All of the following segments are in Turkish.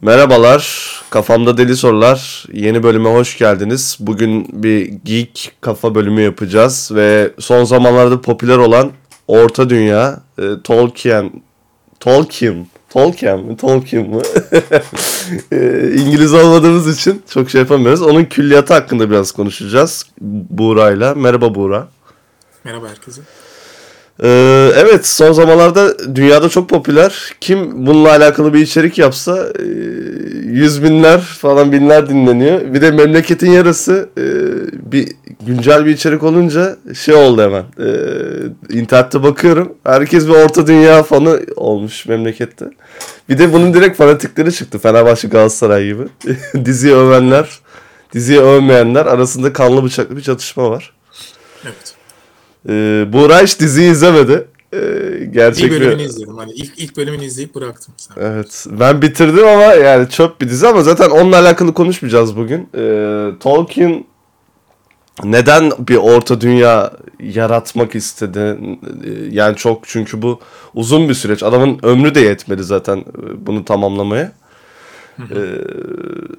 Merhabalar, Kafamda Deli Sorular yeni bölüme hoş geldiniz. Bugün bir geek kafa bölümü yapacağız ve son zamanlarda popüler olan Orta Dünya, e, Tolkien, Tolkien, Tolkien mi, Tolkien mi? E, İngiliz olmadığımız için çok şey yapamıyoruz. Onun külliyatı hakkında biraz konuşacağız Buğra'yla. Merhaba Buğra. Merhaba herkese. Ee, evet son zamanlarda dünyada çok popüler. Kim bununla alakalı bir içerik yapsa e, yüz binler falan binler dinleniyor. Bir de memleketin yarısı e, bir güncel bir içerik olunca şey oldu hemen. E, internette bakıyorum. Herkes bir orta dünya fanı olmuş memlekette. Bir de bunun direkt fanatikleri çıktı. Fenerbahçe Galatasaray gibi. diziyi övenler, diziyi övmeyenler arasında kanlı bıçaklı bir çatışma var. Evet. Ee, Buğra hiç diziyi izlemedi. Ee, gerçek İlk bölümünü bir... izledim. Hani ilk, ilk bölümünü izleyip bıraktım. Sen. Evet. Ben bitirdim ama yani çöp bir dizi ama zaten onunla alakalı konuşmayacağız bugün. Ee, Tolkien neden bir orta dünya yaratmak istedi? Ee, Yani çok çünkü bu uzun bir süreç. Adamın ömrü de yetmedi zaten e, bunu tamamlamaya. Ee,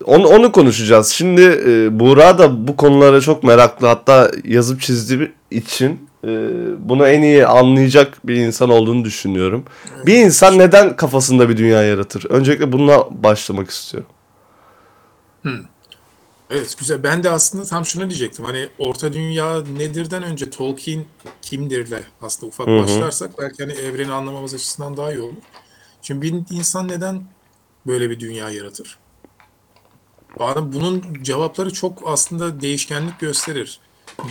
onu, onu konuşacağız. Şimdi e, Buğra da bu konulara çok meraklı. Hatta yazıp çizdiği için bunu en iyi anlayacak bir insan olduğunu düşünüyorum. Bir insan neden kafasında bir dünya yaratır? Öncelikle bununla başlamak istiyorum. Evet güzel. Ben de aslında tam şunu diyecektim. Hani Orta Dünya nedirden önce Tolkien kimdirle aslında ufak başlarsak belki hani evreni anlamamız açısından daha iyi olur. Şimdi bir insan neden böyle bir dünya yaratır? Bana bunun cevapları çok aslında değişkenlik gösterir.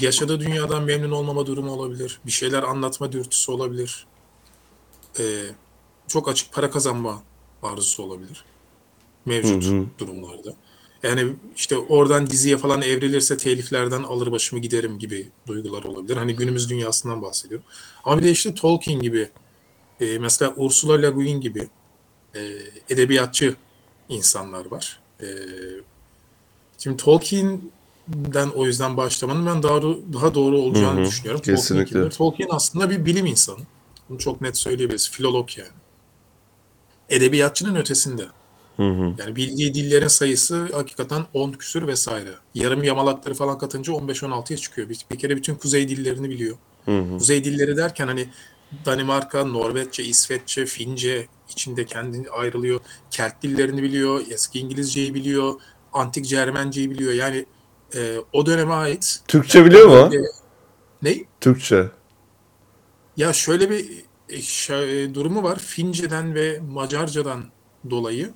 Yaşadığı dünyadan memnun olmama durumu olabilir. Bir şeyler anlatma dürtüsü olabilir. Ee, çok açık para kazanma arzusu olabilir. Mevcut durumlarda. Yani işte oradan diziye falan evrilirse teliflerden alır başımı giderim gibi duygular olabilir. Hani günümüz dünyasından bahsediyor. Ama bir de işte Tolkien gibi, e, mesela Ursula Le Guin gibi e, edebiyatçı insanlar var. E, şimdi Tolkien'den o yüzden başlamanın ben daha daha doğru olacağını düşünüyorum. Tolkien kesinlikle. kimdir? Tolkien aslında bir bilim insanı. Bunu çok net söyleyebiliriz. Filolog yani. Edebiyatçının ötesinde. Yani bildiği dillerin sayısı hakikaten 10 küsür vesaire. Yarım yamalakları falan katınca 15-16'ya çıkıyor. Bir, bir kere bütün kuzey dillerini biliyor. Kuzey dilleri derken hani Danimarka, Norveççe, İsveççe, Fince içinde kendini ayrılıyor. Kelt dillerini biliyor, eski İngilizceyi biliyor, antik Cermenceyi biliyor. Yani e, o döneme ait. Türkçe biliyor mu? E, ne? Türkçe. Ya şöyle bir e, e, durumu var. Fince'den ve Macarcadan dolayı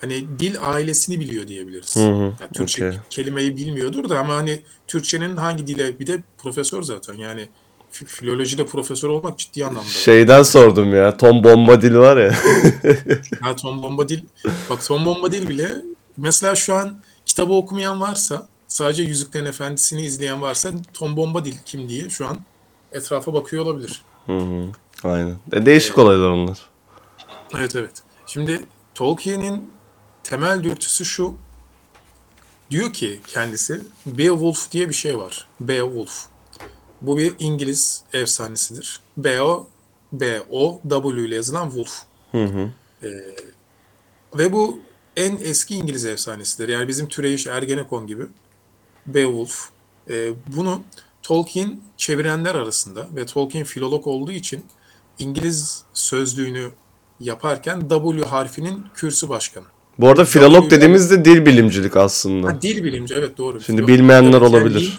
hani dil ailesini biliyor diyebiliriz. hı, Yani Türkçe okey. kelimeyi bilmiyordur da ama hani Türkçenin hangi dile bir de profesör zaten yani fi- filolojide profesör olmak ciddi anlamda. Şeyden sordum ya. Tom Bombadil var ya. Ha, Tom Bombadil, bak Tom Bombadil bile mesela şu an kitabı okumayan varsa sadece Yüzüklerin Efendisi'ni izleyen varsa Tom Bombadil kim diye şu an etrafa bakıyor olabilir. Aynen. E, değişik olaylar onlar. Evet evet. Şimdi Tolkien'in temel dürtüsü şu. Diyor ki kendisi Beowulf diye bir şey var. Beowulf. Bu bir İngiliz efsanesidir. B-O B-O-W ile yazılan Wolf. Ee, ve bu en eski İngiliz efsanesidir. Yani bizim Türeyiş Ergenekon gibi. Beowulf. Ee, bunu Tolkien çevirenler arasında ve Tolkien filolog olduğu için İngiliz sözlüğünü yaparken W harfinin kürsü başkanı. Bu arada filolog W- dediğimiz de dil bilimcilik aslında. Ha, dil bilimci evet doğru. Şimdi Filolog. bilmeyenler olabilir. dil-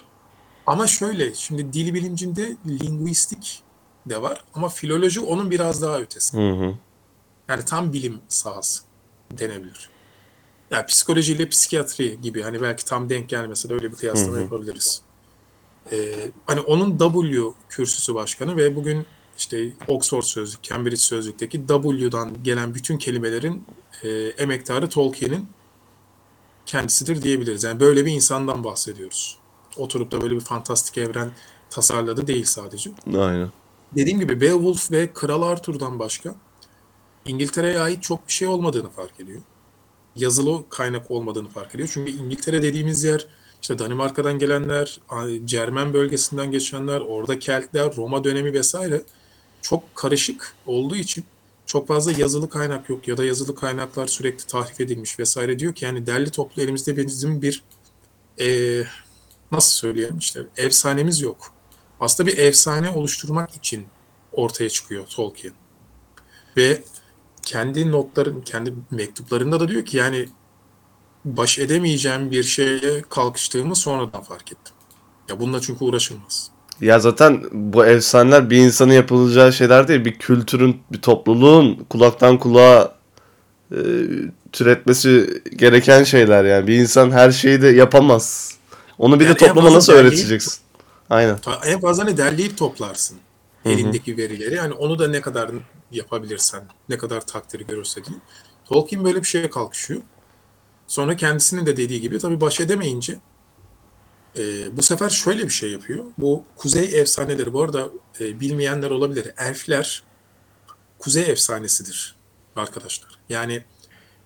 ama şöyle şimdi dil bilimcinde linguistik de var ama filoloji onun biraz daha ötesi. Hı hı. Yani tam bilim sahası denebilir. Yani psikolojiyle psikiyatri gibi hani belki tam denk gelmese de öyle bir kıyaslama yapabiliriz. Ee, hani onun W kürsüsü başkanı ve bugün işte Oxford Sözlük, Cambridge Sözlük'teki W'dan gelen bütün kelimelerin e, emektarı Tolkien'in kendisidir diyebiliriz. Yani böyle bir insandan bahsediyoruz. Oturup da böyle bir fantastik evren tasarladı değil sadece. Aynen. Dediğim gibi Beowulf ve Kral Arthur'dan başka İngiltere'ye ait çok bir şey olmadığını fark ediyor. Yazılı kaynak olmadığını fark ediyor. Çünkü İngiltere dediğimiz yer işte Danimarka'dan gelenler, Cermen bölgesinden geçenler, orada Keltler, Roma dönemi vesaire çok karışık olduğu için çok fazla yazılı kaynak yok ya da yazılı kaynaklar sürekli tahrif edilmiş vesaire diyor ki yani derli toplu elimizde bizim bir e, nasıl söyleyeyim işte efsanemiz yok. Aslında bir efsane oluşturmak için ortaya çıkıyor Tolkien. Ve kendi notların, kendi mektuplarında da diyor ki yani baş edemeyeceğim bir şeye kalkıştığımı sonradan fark ettim. Ya bununla çünkü uğraşılmaz. Ya zaten bu efsaneler bir insanın yapılacağı şeyler değil. Bir kültürün, bir topluluğun kulaktan kulağa e, türetmesi gereken şeyler yani. Bir insan her şeyi de yapamaz. Onu bir Yani de topluma nasıl derleyip- öğreteceksin? Aynen. En fazla ne derleyip toplarsın elindeki verileri. Yani onu da ne kadar yapabilirsen, ne kadar takdiri görürse değil. Tolkien böyle bir şeye kalkışıyor. Sonra kendisinin de dediği gibi tabii baş edemeyince e, bu sefer şöyle bir şey yapıyor. Bu kuzey efsaneleri bu arada e, bilmeyenler olabilir. Elfler kuzey efsanesidir arkadaşlar. Yani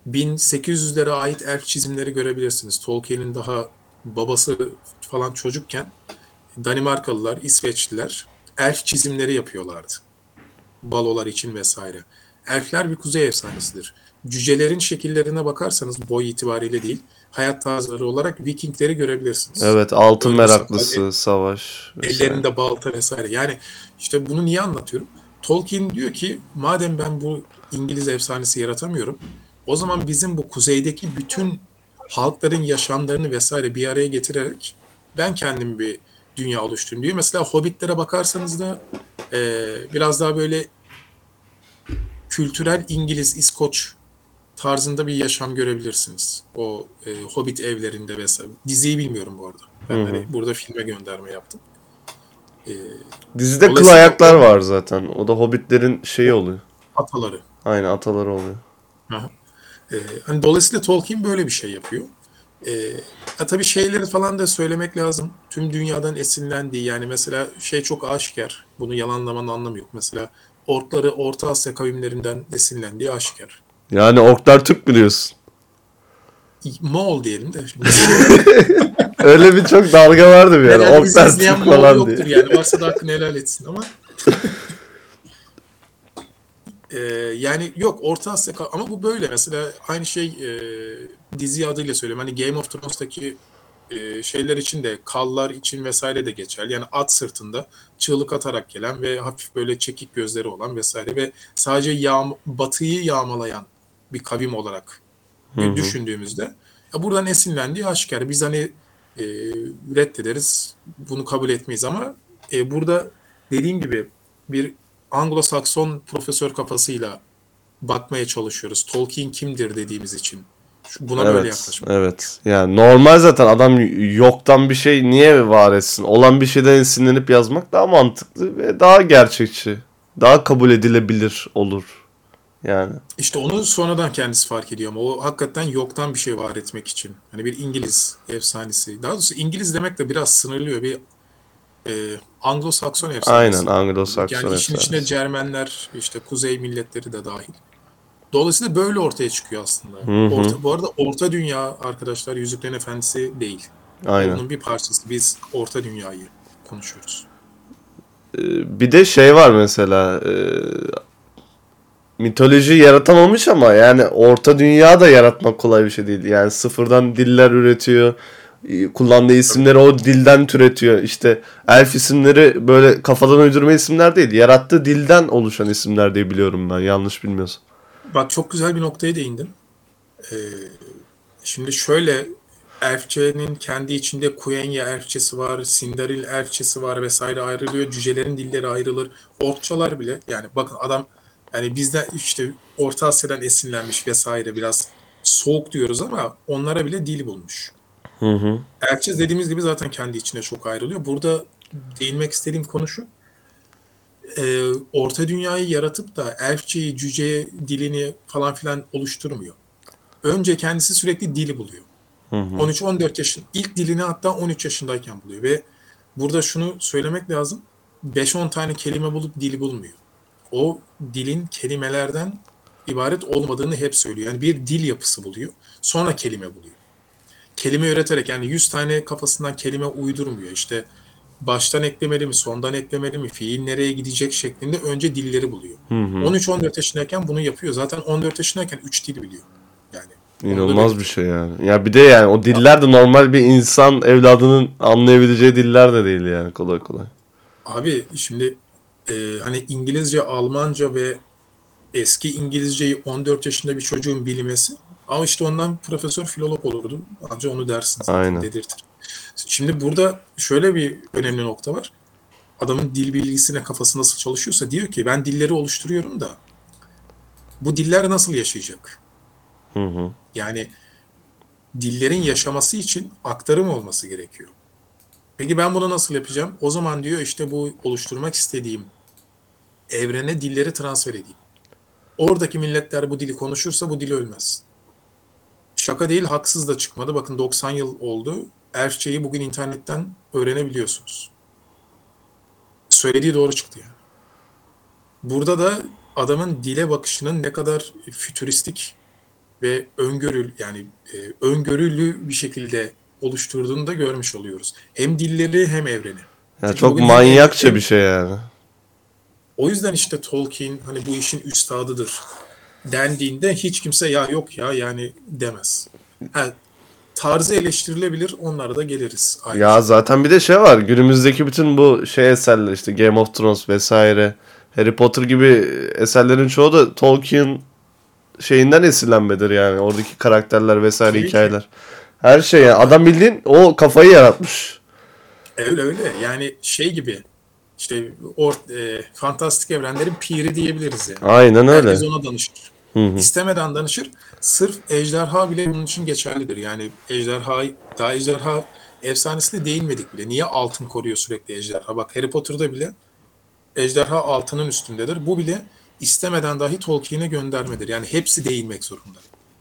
1800'lere ait elf çizimleri görebilirsiniz. Tolkien'in daha babası falan çocukken Danimarkalılar, İsveçliler elf çizimleri yapıyorlardı. Balolar için vesaire. Elfler bir kuzey efsanesidir. Cücelerin şekillerine bakarsanız boy itibariyle değil, hayat tarzları olarak Vikingleri görebilirsiniz. Evet altın Öyle meraklısı, sakal- savaş. vesaire. Ellerinde balta vesaire. Yani işte bunu niye anlatıyorum? Tolkien diyor ki madem ben bu İngiliz efsanesi yaratamıyorum o zaman bizim bu kuzeydeki bütün halkların yaşamlarını vesaire bir araya getirerek ben kendim bir dünya oluşturayım diyor. Mesela Hobbitlere bakarsanız da e, biraz daha böyle kültürel İngiliz, İskoç tarzında bir yaşam görebilirsiniz. O e, Hobbit evlerinde vesaire. Diziyi bilmiyorum bu arada. Ben hani burada filme gönderme yaptım. E, Dizide kıl ayaklar var zaten. O da hobbitlerin şeyi oluyor. ataları. Aynen ataları oluyor. Aha. E, hani dolayısıyla Tolkien böyle bir şey yapıyor. E, ha, tabii şeyleri falan da söylemek lazım. Tüm dünyadan esinlendiği yani mesela şey çok aşikar. Bunu yalanlamanın anlamı yok. Mesela orkları Orta Asya kavimlerinden esinlendiği aşikar. Yani orklar Türk biliyorsun. Moğol diyelim de. Şimdi. Öyle bir çok dalga vardı bir ara. Herhalde Orklar Türk Moğol falan yoktur diye. yani. Varsa da hakkını helal etsin ama. Ee, yani yok Orta Asya ama bu böyle mesela aynı şey e, dizi adıyla söylüyorum. Hani Game of Thrones'taki e, şeyler için de kallar için vesaire de geçerli. Yani at sırtında çığlık atarak gelen ve hafif böyle çekik gözleri olan vesaire ve sadece yağm batıyı yağmalayan bir kavim olarak Hı hı. düşündüğümüzde ya buradan esinlendiği aşikar. Biz hani e, reddederiz, bunu kabul etmeyiz ama e, burada dediğim gibi bir Anglo-Sakson profesör kafasıyla bakmaya çalışıyoruz. Tolkien kimdir dediğimiz için. Buna böyle Evet, yaklaşmak. evet. Yani normal zaten adam yoktan bir şey niye var etsin? Olan bir şeyden esinlenip yazmak daha mantıklı ve daha gerçekçi. Daha kabul edilebilir olur. Yani. İşte onu sonradan kendisi fark ediyor ama o hakikaten yoktan bir şey var etmek için. Hani bir İngiliz efsanesi. Daha doğrusu İngiliz demek de biraz sınırlıyor. Bir e, Anglo-Sakson efsanesi. Aynen Anglo-Sakson Yani işin içine efsanesi. Cermenler, işte kuzey milletleri de dahil. Dolayısıyla böyle ortaya çıkıyor aslında. Hı hı. Orta, bu arada Orta Dünya arkadaşlar Yüzüklerin Efendisi değil. Aynen. Onun bir parçası. Biz Orta Dünya'yı konuşuyoruz. Ee, Bir de şey var mesela e, mitoloji yaratamamış ama yani orta dünya da yaratmak kolay bir şey değil. Yani sıfırdan diller üretiyor. e, Kullandığı isimleri o dilden türetiyor. İşte elf isimleri böyle kafadan uydurma isimler değil. Yarattığı dilden oluşan isimler diye biliyorum ben. Yanlış bilmiyorsam. Bak çok güzel bir noktaya değindin. Ee, şimdi şöyle Elfçe'nin kendi içinde Quenya Elfçesi var, Sindaril Elfçesi var vesaire ayrılıyor. Cücelerin dilleri ayrılır. Orkçalar bile yani bakın adam yani bizden işte Orta Asya'dan esinlenmiş vesaire biraz soğuk diyoruz ama onlara bile dil bulmuş. Hı hı. Elfçe dediğimiz gibi zaten kendi içine çok ayrılıyor. Burada değinmek istediğim konu şu. Ee, Orta Dünya'yı yaratıp da Elfçeyi, cüce dilini falan filan oluşturmuyor. Önce kendisi sürekli dili buluyor. Hı hı. 13-14 yaşın ilk dilini hatta 13 yaşındayken buluyor ve burada şunu söylemek lazım. 5-10 tane kelime bulup dili bulmuyor. O dilin kelimelerden ibaret olmadığını hep söylüyor. Yani bir dil yapısı buluyor. Sonra kelime buluyor. Kelime üreterek yani 100 tane kafasından kelime uydurmuyor. İşte baştan eklemeli mi, sondan eklemeli mi, fiil nereye gidecek şeklinde önce dilleri buluyor. Hı hı. 13-14 yaşındayken bunu yapıyor. Zaten 14 yaşındayken 3 dil biliyor. Yani İnanılmaz bir şey yani. Ya bir de yani o diller de normal bir insan evladının anlayabileceği diller de değil yani kolay kolay. Abi şimdi e, hani İngilizce, Almanca ve eski İngilizceyi 14 yaşında bir çocuğun bilmesi ama işte ondan profesör filolog olurdu. Anca onu dersin zaten Aynen. dedirtir. Şimdi burada şöyle bir önemli nokta var. Adamın dil bilgisine kafası nasıl çalışıyorsa diyor ki ben dilleri oluşturuyorum da bu diller nasıl yaşayacak? Hı hı. Yani dillerin yaşaması için aktarım olması gerekiyor. Peki ben bunu nasıl yapacağım? O zaman diyor işte bu oluşturmak istediğim evrene dilleri transfer edeyim. Oradaki milletler bu dili konuşursa bu dil ölmez. Şaka değil, haksız da çıkmadı. Bakın 90 yıl oldu. Her şeyi bugün internetten öğrenebiliyorsunuz. Söylediği doğru çıktı yani. Burada da adamın dile bakışının ne kadar fütüristik ve öngörül yani e, öngörülü bir şekilde oluşturduğunu da görmüş oluyoruz. Hem dilleri hem evreni. Ya Çünkü çok manyakça dilleri- bir şey yani. O yüzden işte Tolkien hani bu işin üstadıdır dendiğinde hiç kimse ya yok ya yani demez. Ha, tarzı eleştirilebilir onlara da geliriz. ayrıca. Ya zaten bir de şey var. Günümüzdeki bütün bu şey eserler işte Game of Thrones vesaire, Harry Potter gibi eserlerin çoğu da Tolkien şeyinden esinlenmedir yani. Oradaki karakterler vesaire Tabii ki. hikayeler. Her şey yani. Adam bildiğin o kafayı yaratmış. Öyle öyle yani şey gibi işte or, e, fantastik evrenlerin piri diyebiliriz yani. Aynen öyle. Herkes ona danışır. Hı hı. İstemeden danışır. Sırf ejderha bile bunun için geçerlidir. Yani ejderha, daha ejderha efsanesine değinmedik bile. Niye altın koruyor sürekli ejderha? Bak Harry Potter'da bile ejderha altının üstündedir. Bu bile istemeden dahi Tolkien'e göndermedir. Yani hepsi değinmek zorunda.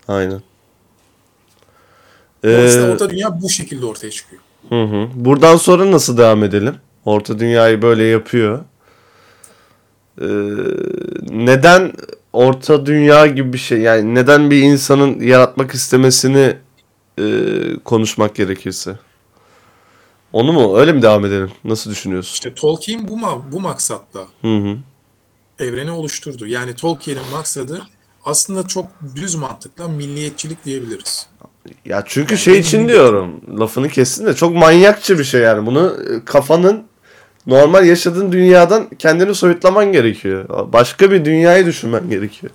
Aynen. Ee, Orta Dünya bu şekilde ortaya çıkıyor. Hı hı. Buradan sonra nasıl devam edelim? Orta Dünya'yı böyle yapıyor. Ee, neden Orta Dünya gibi bir şey yani neden bir insanın yaratmak istemesini e, konuşmak gerekirse? Onu mu? Öyle mi devam edelim? Nasıl düşünüyorsun? İşte Tolkien bu, ma- bu maksatla Hı hı. evreni oluşturdu. Yani Tolkien'in maksadı aslında çok düz mantıkla milliyetçilik diyebiliriz. Ya çünkü şey için diyorum. Lafını kestin de çok manyakça bir şey yani. Bunu e, kafanın normal yaşadığın dünyadan kendini soyutlaman gerekiyor. Başka bir dünyayı düşünmen gerekiyor.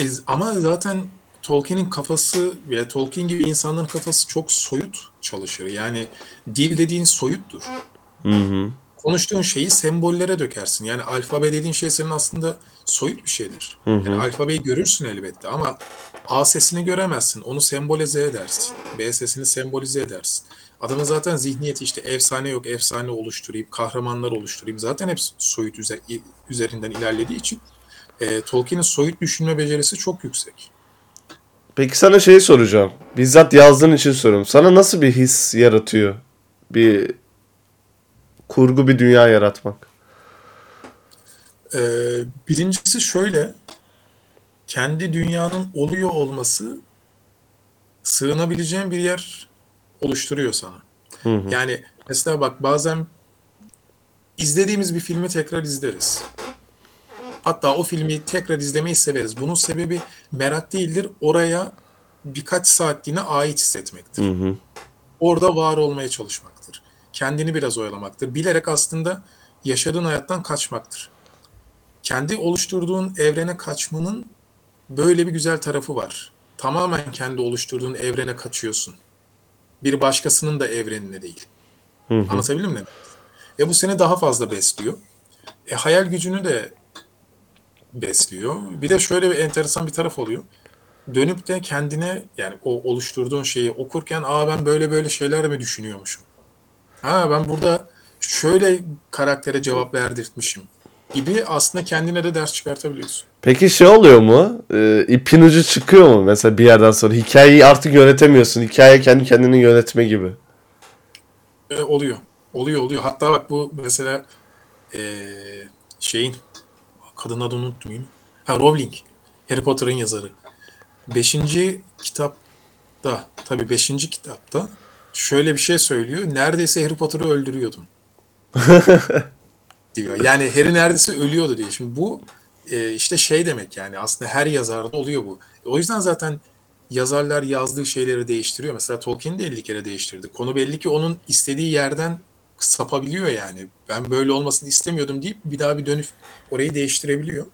E, ama zaten Tolkien'in kafası ve Tolkien gibi insanların kafası çok soyut çalışır. Yani dil dediğin soyuttur. Hı hı. Konuştuğun şeyi sembollere dökersin. Yani alfabe dediğin şey senin aslında soyut bir şeydir. Hı hı. Yani alfabeyi görürsün elbette ama A sesini göremezsin. Onu sembolize edersin. B sesini sembolize edersin. Adamın zaten zihniyeti işte efsane yok, efsane oluşturayım, kahramanlar oluşturayım. Zaten hep soyut üzer- üzerinden ilerlediği için e, Tolkien'in soyut düşünme becerisi çok yüksek. Peki sana şeyi soracağım. Bizzat yazdığın için soruyorum. Sana nasıl bir his yaratıyor? Bir kurgu bir dünya yaratmak. Ee, birincisi şöyle, kendi dünyanın oluyor olması sığınabileceğin bir yer oluşturuyor sana. Hı hı. Yani mesela bak bazen izlediğimiz bir filmi tekrar izleriz. Hatta o filmi tekrar izlemeyi severiz. Bunun sebebi merak değildir, oraya birkaç saatliğine ait hissetmektir. Hı hı. Orada var olmaya çalışmaktır. Kendini biraz oyalamaktır. Bilerek aslında yaşadığın hayattan kaçmaktır. Kendi oluşturduğun evrene kaçmanın böyle bir güzel tarafı var. Tamamen kendi oluşturduğun evrene kaçıyorsun. Bir başkasının da evrenine değil. Hı hı. Anlatabildim mi? E bu seni daha fazla besliyor. E hayal gücünü de besliyor. Bir de şöyle bir enteresan bir taraf oluyor. Dönüp de kendine yani o oluşturduğun şeyi okurken aa ben böyle böyle şeyler mi düşünüyormuşum? Ha ben burada şöyle karaktere cevap verdirtmişim gibi aslında kendine de ders çıkartabiliyorsun. Peki şey oluyor mu? Ee, ipin ucu çıkıyor mu? Mesela bir yerden sonra hikayeyi artık yönetemiyorsun. Hikaye kendi kendini yönetme gibi. E, oluyor. Oluyor oluyor. Hatta bak bu mesela e, şeyin kadın adını unuttum yine. Ha Rowling. Harry Potter'ın yazarı. Beşinci kitapta tabii beşinci kitapta şöyle bir şey söylüyor. Neredeyse Harry Potter'ı öldürüyordum. diyor. Yani Harry neredeyse ölüyordu diyor. Şimdi bu e, işte şey demek yani aslında her yazarda oluyor bu. O yüzden zaten yazarlar yazdığı şeyleri değiştiriyor. Mesela Tolkien de 50 kere değiştirdi. Konu belli ki onun istediği yerden sapabiliyor yani. Ben böyle olmasını istemiyordum deyip bir daha bir dönüp orayı değiştirebiliyor.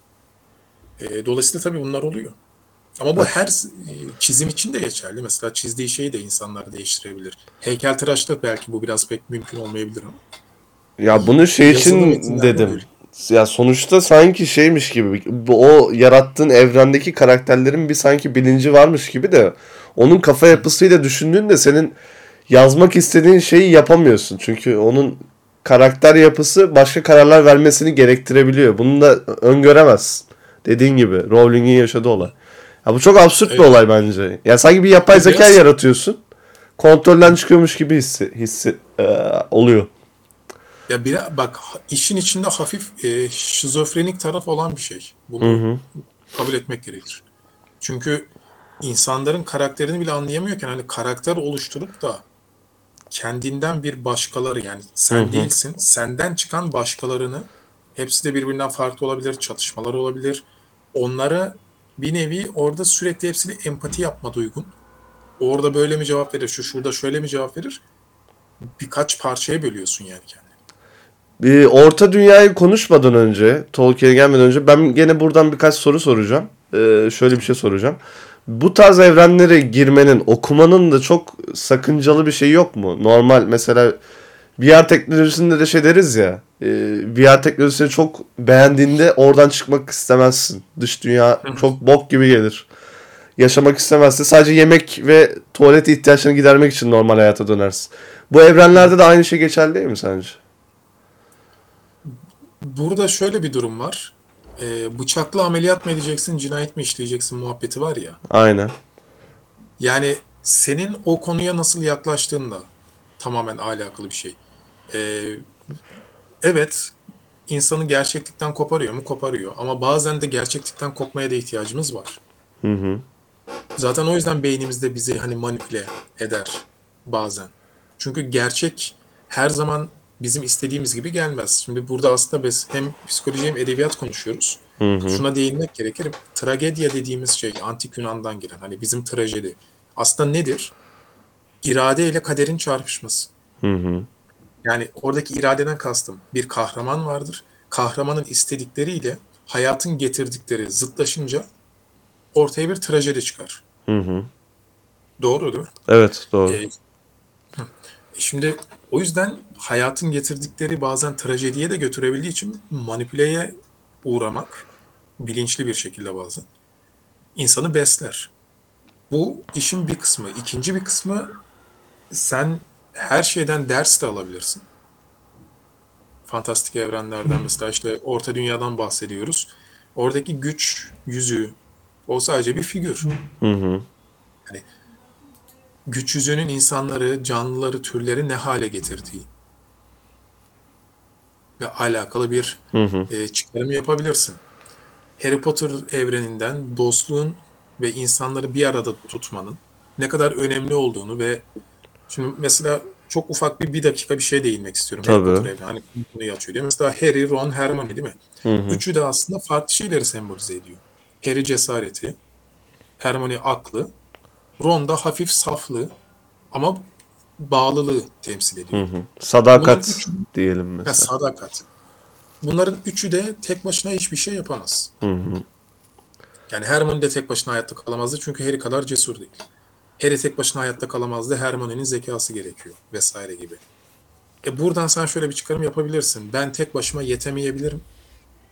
E, dolayısıyla tabii bunlar oluyor. Ama bu her e, çizim için de geçerli. Mesela çizdiği şeyi de insanlar değiştirebilir. Heykeltıraşta belki bu biraz pek mümkün olmayabilir ama. Ya bunu şey için dedim. böyle. Ya sonuçta sanki şeymiş gibi bu o yarattığın evrendeki karakterlerin bir sanki bilinci varmış gibi de onun kafa yapısıyla düşündüğünde senin yazmak istediğin şeyi yapamıyorsun. Çünkü onun karakter yapısı başka kararlar vermesini gerektirebiliyor. Bunu da öngöremezsin. Dediğin gibi Rowling'in yaşadığı olay. Ya bu çok absürt bir Evet. olay bence. Ya sanki bir yapay Biraz- zeka yaratıyorsun. Kontrolden çıkıyormuş gibi hissi, hissi e, oluyor. Ya bir bak işin içinde hafif e, şizofrenik taraf olan bir şey. Bunu kabul etmek gerekir. Çünkü insanların karakterini bile anlayamıyorken hani karakter oluşturup da kendinden bir başkaları yani sen değilsin, senden çıkan başkalarını hepsi de birbirinden farklı olabilir, çatışmalar olabilir. Onlara bir nevi orada sürekli hepsine empati yapma duygun. Orada böyle mi cevap verir, şu şurada şöyle mi cevap verir? Birkaç parçaya bölüyorsun yani kendini. Bir Orta Dünya'yı konuşmadan önce, Tolkien'e gelmeden önce ben gene buradan birkaç soru soracağım. Ee, şöyle bir şey soracağım. Bu tarz evrenlere girmenin, okumanın da çok sakıncalı bir şey yok mu? Normal mesela VR teknolojisinde de şey deriz ya. E, VR teknolojisini çok beğendiğinde oradan çıkmak istemezsin. Dış dünya çok bok gibi gelir. Yaşamak istemezsin. Sadece yemek ve tuvalet ihtiyaçlarını gidermek için normal hayata dönersin. Bu evrenlerde de aynı şey geçerli değil mi sence? Burada şöyle bir durum var. Ee, bıçaklı ameliyat mı edeceksin, cinayet mi işleyeceksin muhabbeti var ya. Aynen. Yani senin o konuya nasıl yaklaştığınla tamamen alakalı bir şey. Ee, evet, insanı gerçeklikten koparıyor mu? Koparıyor. Ama bazen de gerçeklikten kopmaya da ihtiyacımız var. Hı hı. Zaten o yüzden beynimizde bizi hani manipüle eder bazen. Çünkü gerçek her zaman bizim istediğimiz gibi gelmez. Şimdi burada aslında biz hem psikoloji hem edebiyat konuşuyoruz. Şuna değinmek gerekir. Tragedya dediğimiz şey antik Yunan'dan gelen hani bizim trajedi. Aslında nedir? İrade ile kaderin çarpışması. Hı hı. Yani oradaki iradeden kastım bir kahraman vardır. Kahramanın istedikleriyle hayatın getirdikleri zıtlaşınca ortaya bir trajedi çıkar. Hı hı. Doğru değil mi? Evet doğru. Ee, hı. Şimdi o yüzden hayatın getirdikleri bazen trajediye de götürebildiği için manipüleye uğramak bilinçli bir şekilde bazen insanı besler. Bu işin bir kısmı. İkinci bir kısmı sen her şeyden ders de alabilirsin. Fantastik evrenlerden mesela işte Orta Dünya'dan bahsediyoruz. Oradaki güç yüzüğü o sadece bir figür. Hı hı. Güç yüzünün insanları, canlıları, türleri ne hale getirdiği ve alakalı bir Hı hı. e, çıkarım yapabilirsin. Harry Potter evreninden dostluğun ve insanları bir arada tutmanın ne kadar önemli olduğunu ve şimdi mesela çok ufak bir bir dakika bir şey değinmek istiyorum. Harry Tabii. Potter evreni hani konuyu açıyor diye. Mesela Harry, Ron, Hermione değil mi? Üçü de aslında farklı şeyleri sembolize ediyor. Harry cesareti, Hermione aklı, Ron da hafif saflığı ama bağlılığı temsil ediyor. Hı hı. Sadakat Bunun üç- diyelim Ya mesela. sadakat. Bunların üçü de tek başına hiçbir şey yapamaz. Hı hı. Yani Hermione de tek başına hayatta kalamazdı çünkü Harry kadar cesur değil. Harry tek başına hayatta kalamazdı. Hermione'nin zekası gerekiyor vesaire gibi. E buradan sen şöyle bir çıkarım yapabilirsin. Ben tek başıma yetemeyebilirim.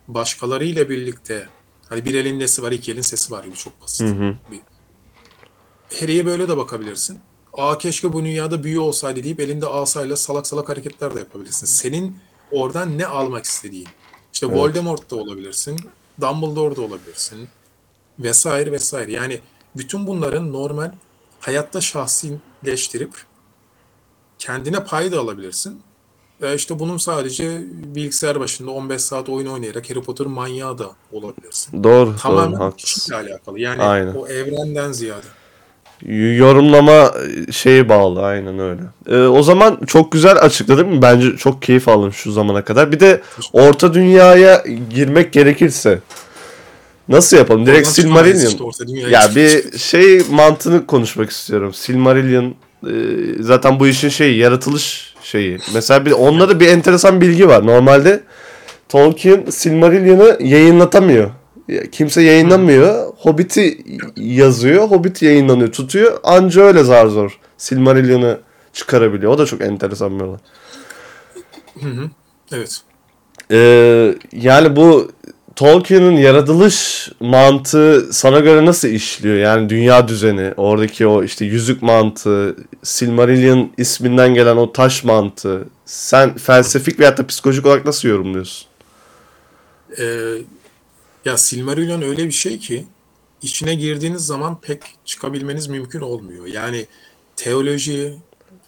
Başkalarıyla birlikte hani bir elin nesi var, iki elin sesi var gibi çok basit. Bir. Harry'e böyle de bakabilirsin. Aa keşke bu dünyada büyü olsaydı deyip elinde asayla salak salak hareketler de yapabilirsin. Senin oradan ne almak istediğin. İşte Voldemort da olabilirsin. Dumbledore da olabilirsin. Vesaire vesaire. Yani bütün bunların normal hayatta şahsileştirip kendine pay da alabilirsin. Ve işte bunun sadece bilgisayar başında 15 saat oyun oynayarak Harry Potter manyağı da olabilirsin. Doğru, doğru, Tamamen haklısın. kişiyle alakalı. Yani Aynen. o evrenden ziyade. Yorumlama şeyi bağlı aynen öyle. Ee, o zaman çok güzel açıkladın mı? Bence çok keyif aldım şu zamana kadar. Bir de orta dünyaya girmek gerekirse nasıl yapalım? Direkt çıkamayız Silmarillion. işte, Ya bir şey mantığını konuşmak istiyorum. Silmarillion e, zaten bu işin şeyi yaratılış şeyi. Mesela bir onda da bir enteresan bilgi var. Normalde Tolkien Silmarillion'ı yayınlatamıyor. Kimse yayınlamıyor. Hobbit'i yazıyor. Hobbit yayınlanıyor, tutuyor. Anca öyle zar zor Silmarillion'ı çıkarabiliyor. O da çok enteresan bir olay. Evet. Ee, yani bu Tolkien'in yaratılış mantığı sana göre nasıl işliyor? Yani dünya düzeni, oradaki o işte yüzük mantığı, Silmarillion isminden gelen o taş mantığı. Sen felsefik veyahut da psikolojik olarak nasıl yorumluyorsun? Ee, ya Silmarillion öyle bir şey ki içine girdiğiniz zaman pek çıkabilmeniz mümkün olmuyor. Yani teoloji,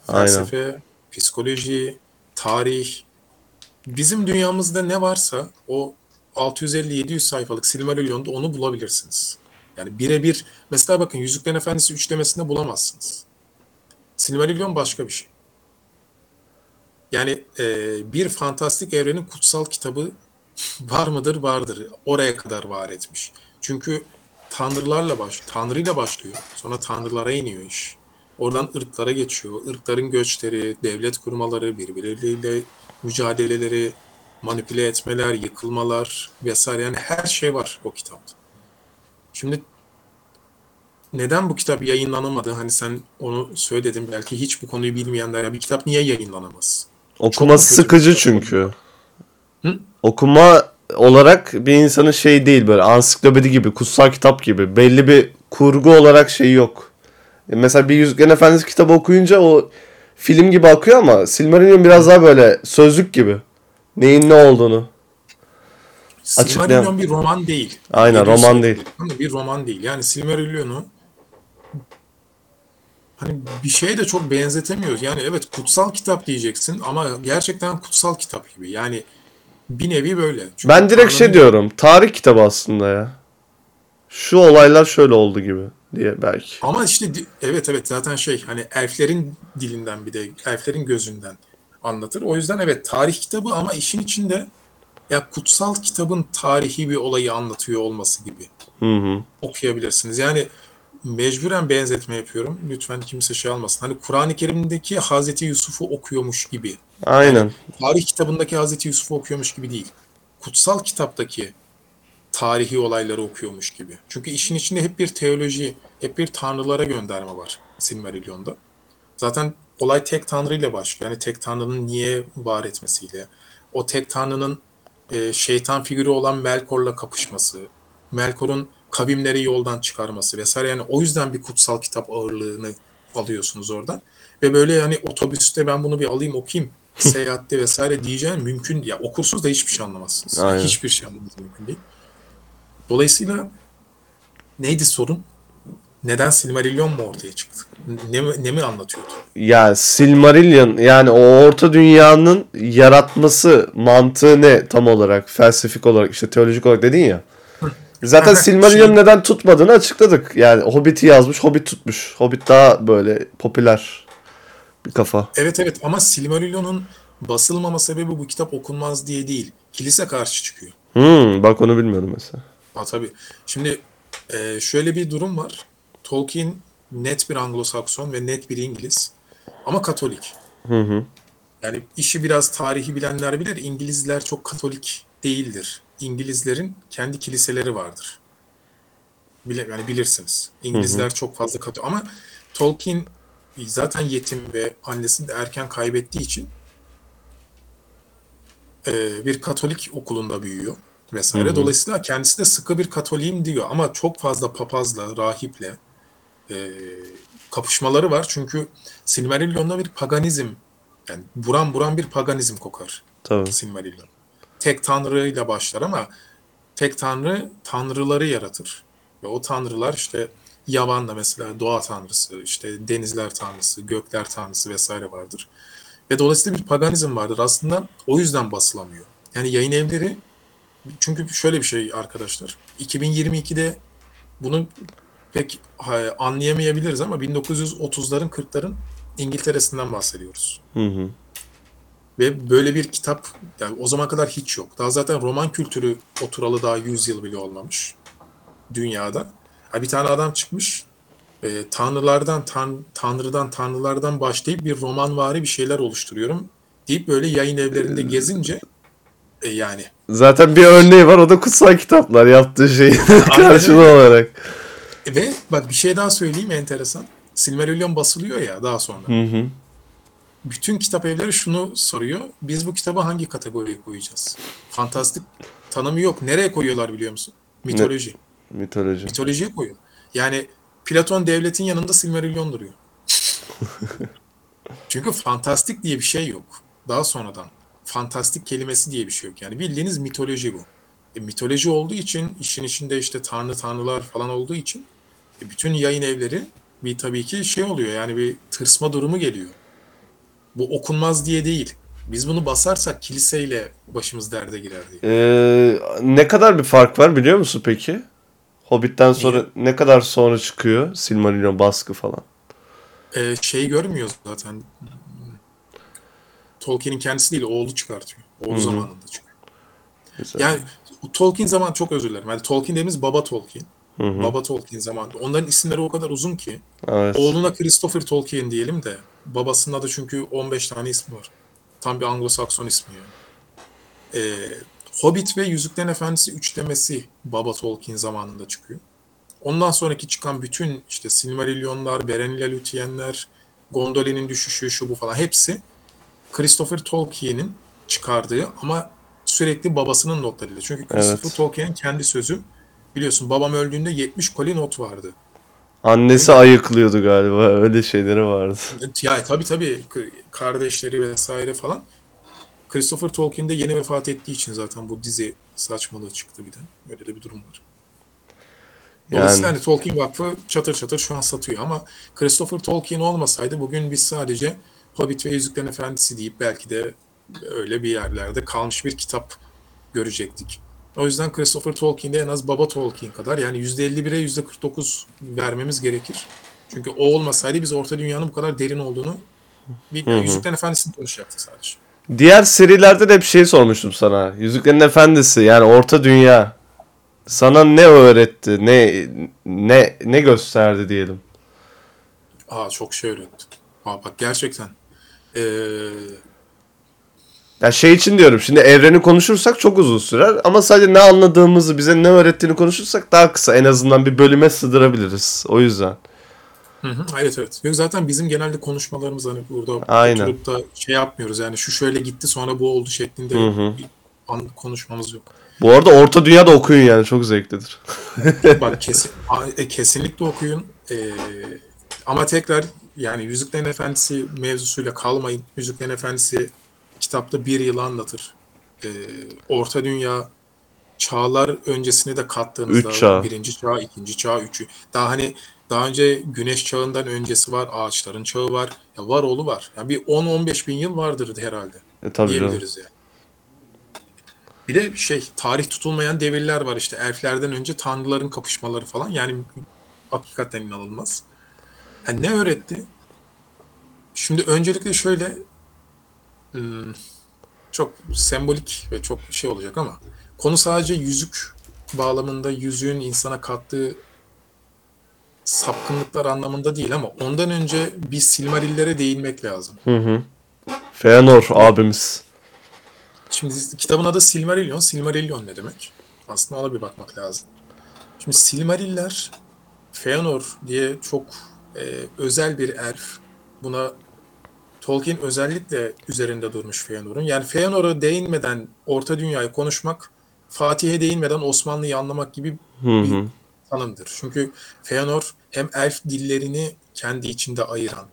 Aynen. felsefe, psikoloji, tarih, bizim dünyamızda ne varsa o 650-700 sayfalık Silmarillion'da onu bulabilirsiniz. Yani birebir mesela bakın Yüzüklerin Efendisi üçlemesinde bulamazsınız. Silmarillion başka bir şey. Yani e, bir fantastik evrenin kutsal kitabı var mıdır? Vardır. Oraya kadar var etmiş. Çünkü tanrılarla baş, tanrıyla başlıyor. Sonra tanrılara iniyor iş. Oradan ırklara geçiyor. Irkların göçleri, devlet kurmaları, birbirleriyle mücadeleleri, manipüle etmeler, yıkılmalar vesaire. Yani her şey var o kitapta. Şimdi neden bu kitap yayınlanamadı? Hani sen onu söyledin belki hiç bu konuyu bilmeyenler ya bir kitap niye yayınlanamaz? Okuma Çok mu kötü sıkıcı çünkü. Hı? Okuma olarak bir insanın şey değil böyle ansiklopedi gibi, kutsal kitap gibi. Belli bir kurgu olarak şey yok. E, Mesela bir Yüzüklerin Efendisi kitabı okuyunca o film gibi akıyor ama Silmarillion biraz daha böyle sözlük gibi. Neyin ne olduğunu. Silmarillion bir roman değil. Aynen, Yediği roman değil. Bir roman değil. Yani Silmarillion'u hani bir şeye de çok benzetemiyoruz. Yani evet kutsal kitap diyeceksin ama gerçekten kutsal kitap gibi. Yani bir nevi böyle. Çünkü Ben direkt şey diyorum. Tarih kitabı aslında ya. Şu olaylar şöyle oldu gibi diye belki. Ama işte evet evet zaten şey hani elflerin dilinden bir de elflerin gözünden anlatır. O yüzden evet tarih kitabı ama işin içinde ya kutsal kitabın tarihi bir olayı anlatıyor olması gibi Hı hı. okuyabilirsiniz. Yani mecburen benzetme yapıyorum. Lütfen kimse şey almasın. Hani Kur'an-ı Kerim'deki Hazreti Yusuf'u okuyormuş gibi. Aynen. Tarih kitabındaki Hazreti Yusuf'u okuyormuş gibi değil. Kutsal kitaptaki tarihi olayları okuyormuş gibi. Çünkü işin içinde hep bir teoloji, hep bir tanrılara gönderme var Silmarillion'da. Zaten olay tek tanrı ile başlıyor. Yani tek tanrının niye var etmesiyle, o tek tanrının e, şeytan figürü olan Melkor'la kapışması, Melkor'un kavimleri yoldan çıkarması vesaire. Yani o yüzden bir kutsal kitap ağırlığını alıyorsunuz oradan. Ve böyle yani otobüste ben bunu bir alayım okuyayım, seyahatte vesaire diyeceğim mümkün. Ya okursunuz da hiçbir şey anlamazsınız. Aynen. Hiçbir şey anlamanız mümkün değil. Dolayısıyla neydi sorun? Neden Silmarillion mu ortaya çıktı? Ne, ne mi anlatıyordu? Ya Silmarillion yani o orta dünyanın yaratması mantığı ne tam olarak felsefik olarak işte teolojik olarak dedin ya. Zaten Aha, Silmarillion şey- neden tutmadığını açıkladık. Yani Hobbit'i yazmış, Hobbit tutmuş. Hobbit daha böyle popüler bir kafa. Evet evet ama Silmarillion'un basılmama sebebi bu kitap okunmaz diye değil. Kilise karşı çıkıyor. Hmm, bak onu bilmiyordum mesela. Ha tabii. Şimdi e, şöyle bir durum var. Tolkien net bir Anglo-Sakson ve net bir İngiliz. Ama Katolik. Hı hı. Yani işi biraz tarihi bilenler bilir. İngilizler çok Katolik değildir. İngilizlerin kendi kiliseleri vardır. Bile, yani bilirsiniz. İngilizler çok fazla Katolik. Ama Tolkien zaten yetim ve annesini de erken kaybettiği için e, bir Katolik okulunda büyüyor vesaire. Dolayısıyla kendisi de sıkı bir Katoliyim diyor ama çok fazla papazla, rahiple e, kapışmaları var. Çünkü Silmarillion'da bir paganizm yani buram buram bir paganizm kokar Tabii. Silmarillion. Tek tanrıyla başlar ama tek tanrı tanrıları yaratır. Ve o tanrılar işte Yavan'da mesela doğa tanrısı, işte denizler tanrısı, gökler tanrısı vesaire vardır. Ve dolayısıyla bir paganizm vardır. Aslında o yüzden basılamıyor. Yani yayın evleri çünkü şöyle bir şey arkadaşlar. 2022'de bunu pek anlayamayabiliriz ama 1930'ların 40'ların İngiltere'sinden bahsediyoruz. Hı hı. Ve böyle bir kitap yani o zaman kadar hiç yok. Daha zaten roman kültürü oturalı daha 100 yıl bile olmamış dünyada. Ha, bir tane adam çıkmış e, tanrılardan, tan tanrıdan, tanrılardan başlayıp bir romanvari bir şeyler oluşturuyorum deyip böyle yayın evlerinde gezince e, yani Zaten bir örneği var o da kutsal kitaplar yaptığı şey karşılığı olarak. Ve bak bir şey daha söyleyeyim enteresan. Silmarillion basılıyor ya daha sonra. Hı hı. Bütün kitap evleri şunu soruyor. Biz bu kitabı hangi kategoriye koyacağız? Fantastik tanımı yok. Nereye koyuyorlar biliyor musun? Mitoloji. Mitoloji. Mitolojiye koyuyor. Yani Platon devletin yanında Silmarillion duruyor. Çünkü fantastik diye bir şey yok. Daha sonradan. Fantastik kelimesi diye bir şey yok. Yani bildiğiniz mitoloji bu. E, mitoloji olduğu için işin içinde işte tanrı tanrılar falan olduğu için e, bütün yayın evleri bir tabii ki şey oluyor yani bir tırsma durumu geliyor. Bu okunmaz diye değil. Biz bunu basarsak kiliseyle başımız derde girer diye. Ee, ne kadar bir fark var biliyor musun peki? Hobbit'ten sonra ne kadar sonra çıkıyor Silmarillion baskı falan? Ee, şey görmüyoruz zaten. Tolkien'in kendisi değil, oğlu çıkartıyor. Oğlu zamanında çıkıyor. Güzel. Yani Tolkien zaman çok özür dilerim. Yani Tolkien dediğimiz baba Tolkien. Hı hı. Baba Tolkien zamanında. Onların isimleri o kadar uzun ki. Evet. Oğluna Christopher Tolkien diyelim de. Babasında da çünkü 15 tane ismi var. Tam bir Anglo-Sakson ismi yani. Ee, Hobbit ve Yüzüklerin Efendisi üçlemesi Baba Tolkien zamanında çıkıyor. Ondan sonraki çıkan bütün işte Silmarillionlar, Berennial Lütyenler, Gondolin'in düşüşü, şu bu falan hepsi Christopher Tolkien'in çıkardığı ama sürekli babasının notlarıyla. Çünkü Christopher Evet. Tolkien'in kendi sözü biliyorsun babam öldüğünde 70 koli not vardı. Annesi ayıklıyordu galiba. Öyle şeyleri vardı. Ya tabii tabii kardeşleri vesaire falan. Christopher Tolkien de yeni vefat ettiği için zaten bu dizi saçmalığı çıktı bir de. Öyle de bir durum var. Dolayısıyla Yani hani Tolkien Vakfı çatır çatır şu an satıyor ama Christopher Tolkien olmasaydı bugün biz sadece Hobbit ve Yüzüklerin Efendisi deyip belki de öyle bir yerlerde kalmış bir kitap görecektik. O yüzden Christopher Tolkien'de en az baba Tolkien kadar yani %51'e %49 vermemiz gerekir. Çünkü o olmasaydı biz Orta Dünya'nın bu kadar derin olduğunu hı. Yüzüklerin Efendisi'ni konuşacaktık sadece. diğer serilerde de bir şey sormuştum sana. Yüzüklerin Efendisi yani Orta Dünya sana ne öğretti? Ne ne ne gösterdi diyelim. Aa çok şey öğretti. Aa bak gerçekten. Ee, Ya şey için diyorum şimdi evreni konuşursak çok uzun sürer ama sadece ne anladığımızı bize ne öğrettiğini konuşursak daha kısa en azından bir bölüme sığdırabiliriz. O yüzden. Hı hı, evet evet. Yok zaten bizim genelde konuşmalarımız hani burada Aynen. oturup da şey yapmıyoruz yani şu şöyle gitti sonra bu oldu şeklinde Hı hı. bir konuşmamız yok. Bu arada Orta Dünya'da okuyun yani çok zevklidir. Bak kesin, e, kesinlikle okuyun. Ee, ama tekrar yani Yüzüklerin Efendisi mevzusuyla kalmayın. Yüzüklerin Efendisi kitapta bir yılı anlatır. Ee, Orta Dünya çağlar öncesine de kattığınızda Üç çağ. birinci çağ, ikinci çağ, üçü. Daha hani daha önce güneş çağından öncesi var, ağaçların çağı var. Ya var oğlu var. Yani bir 10-15 bin yıl vardır herhalde E tabii canım. diyebiliriz yani. Bir de şey tarih tutulmayan devirler var işte elflerden önce tanrıların kapışmaları falan yani hakikaten inanılmaz. Ha, ne öğretti? Şimdi öncelikle şöyle çok sembolik ve çok şey olacak ama konu sadece yüzük bağlamında yüzüğün insana kattığı sapkınlıklar anlamında değil ama ondan önce bir Silmarillere değinmek lazım. Hı hı. Feanor abimiz. Şimdi kitabın adı Silmarillion. Silmarillion ne demek? Aslında ona bir bakmak lazım. Şimdi Silmariller Feanor diye çok e, özel bir elf. Buna Tolkien özellikle üzerinde durmuş Feanor'un. Yani Feanor'a değinmeden Orta Dünya'yı konuşmak, Fatih'e değinmeden Osmanlı'yı anlamak gibi Hı bir hı. tanımdır. Çünkü Feanor hem elf dillerini kendi içinde ayıran,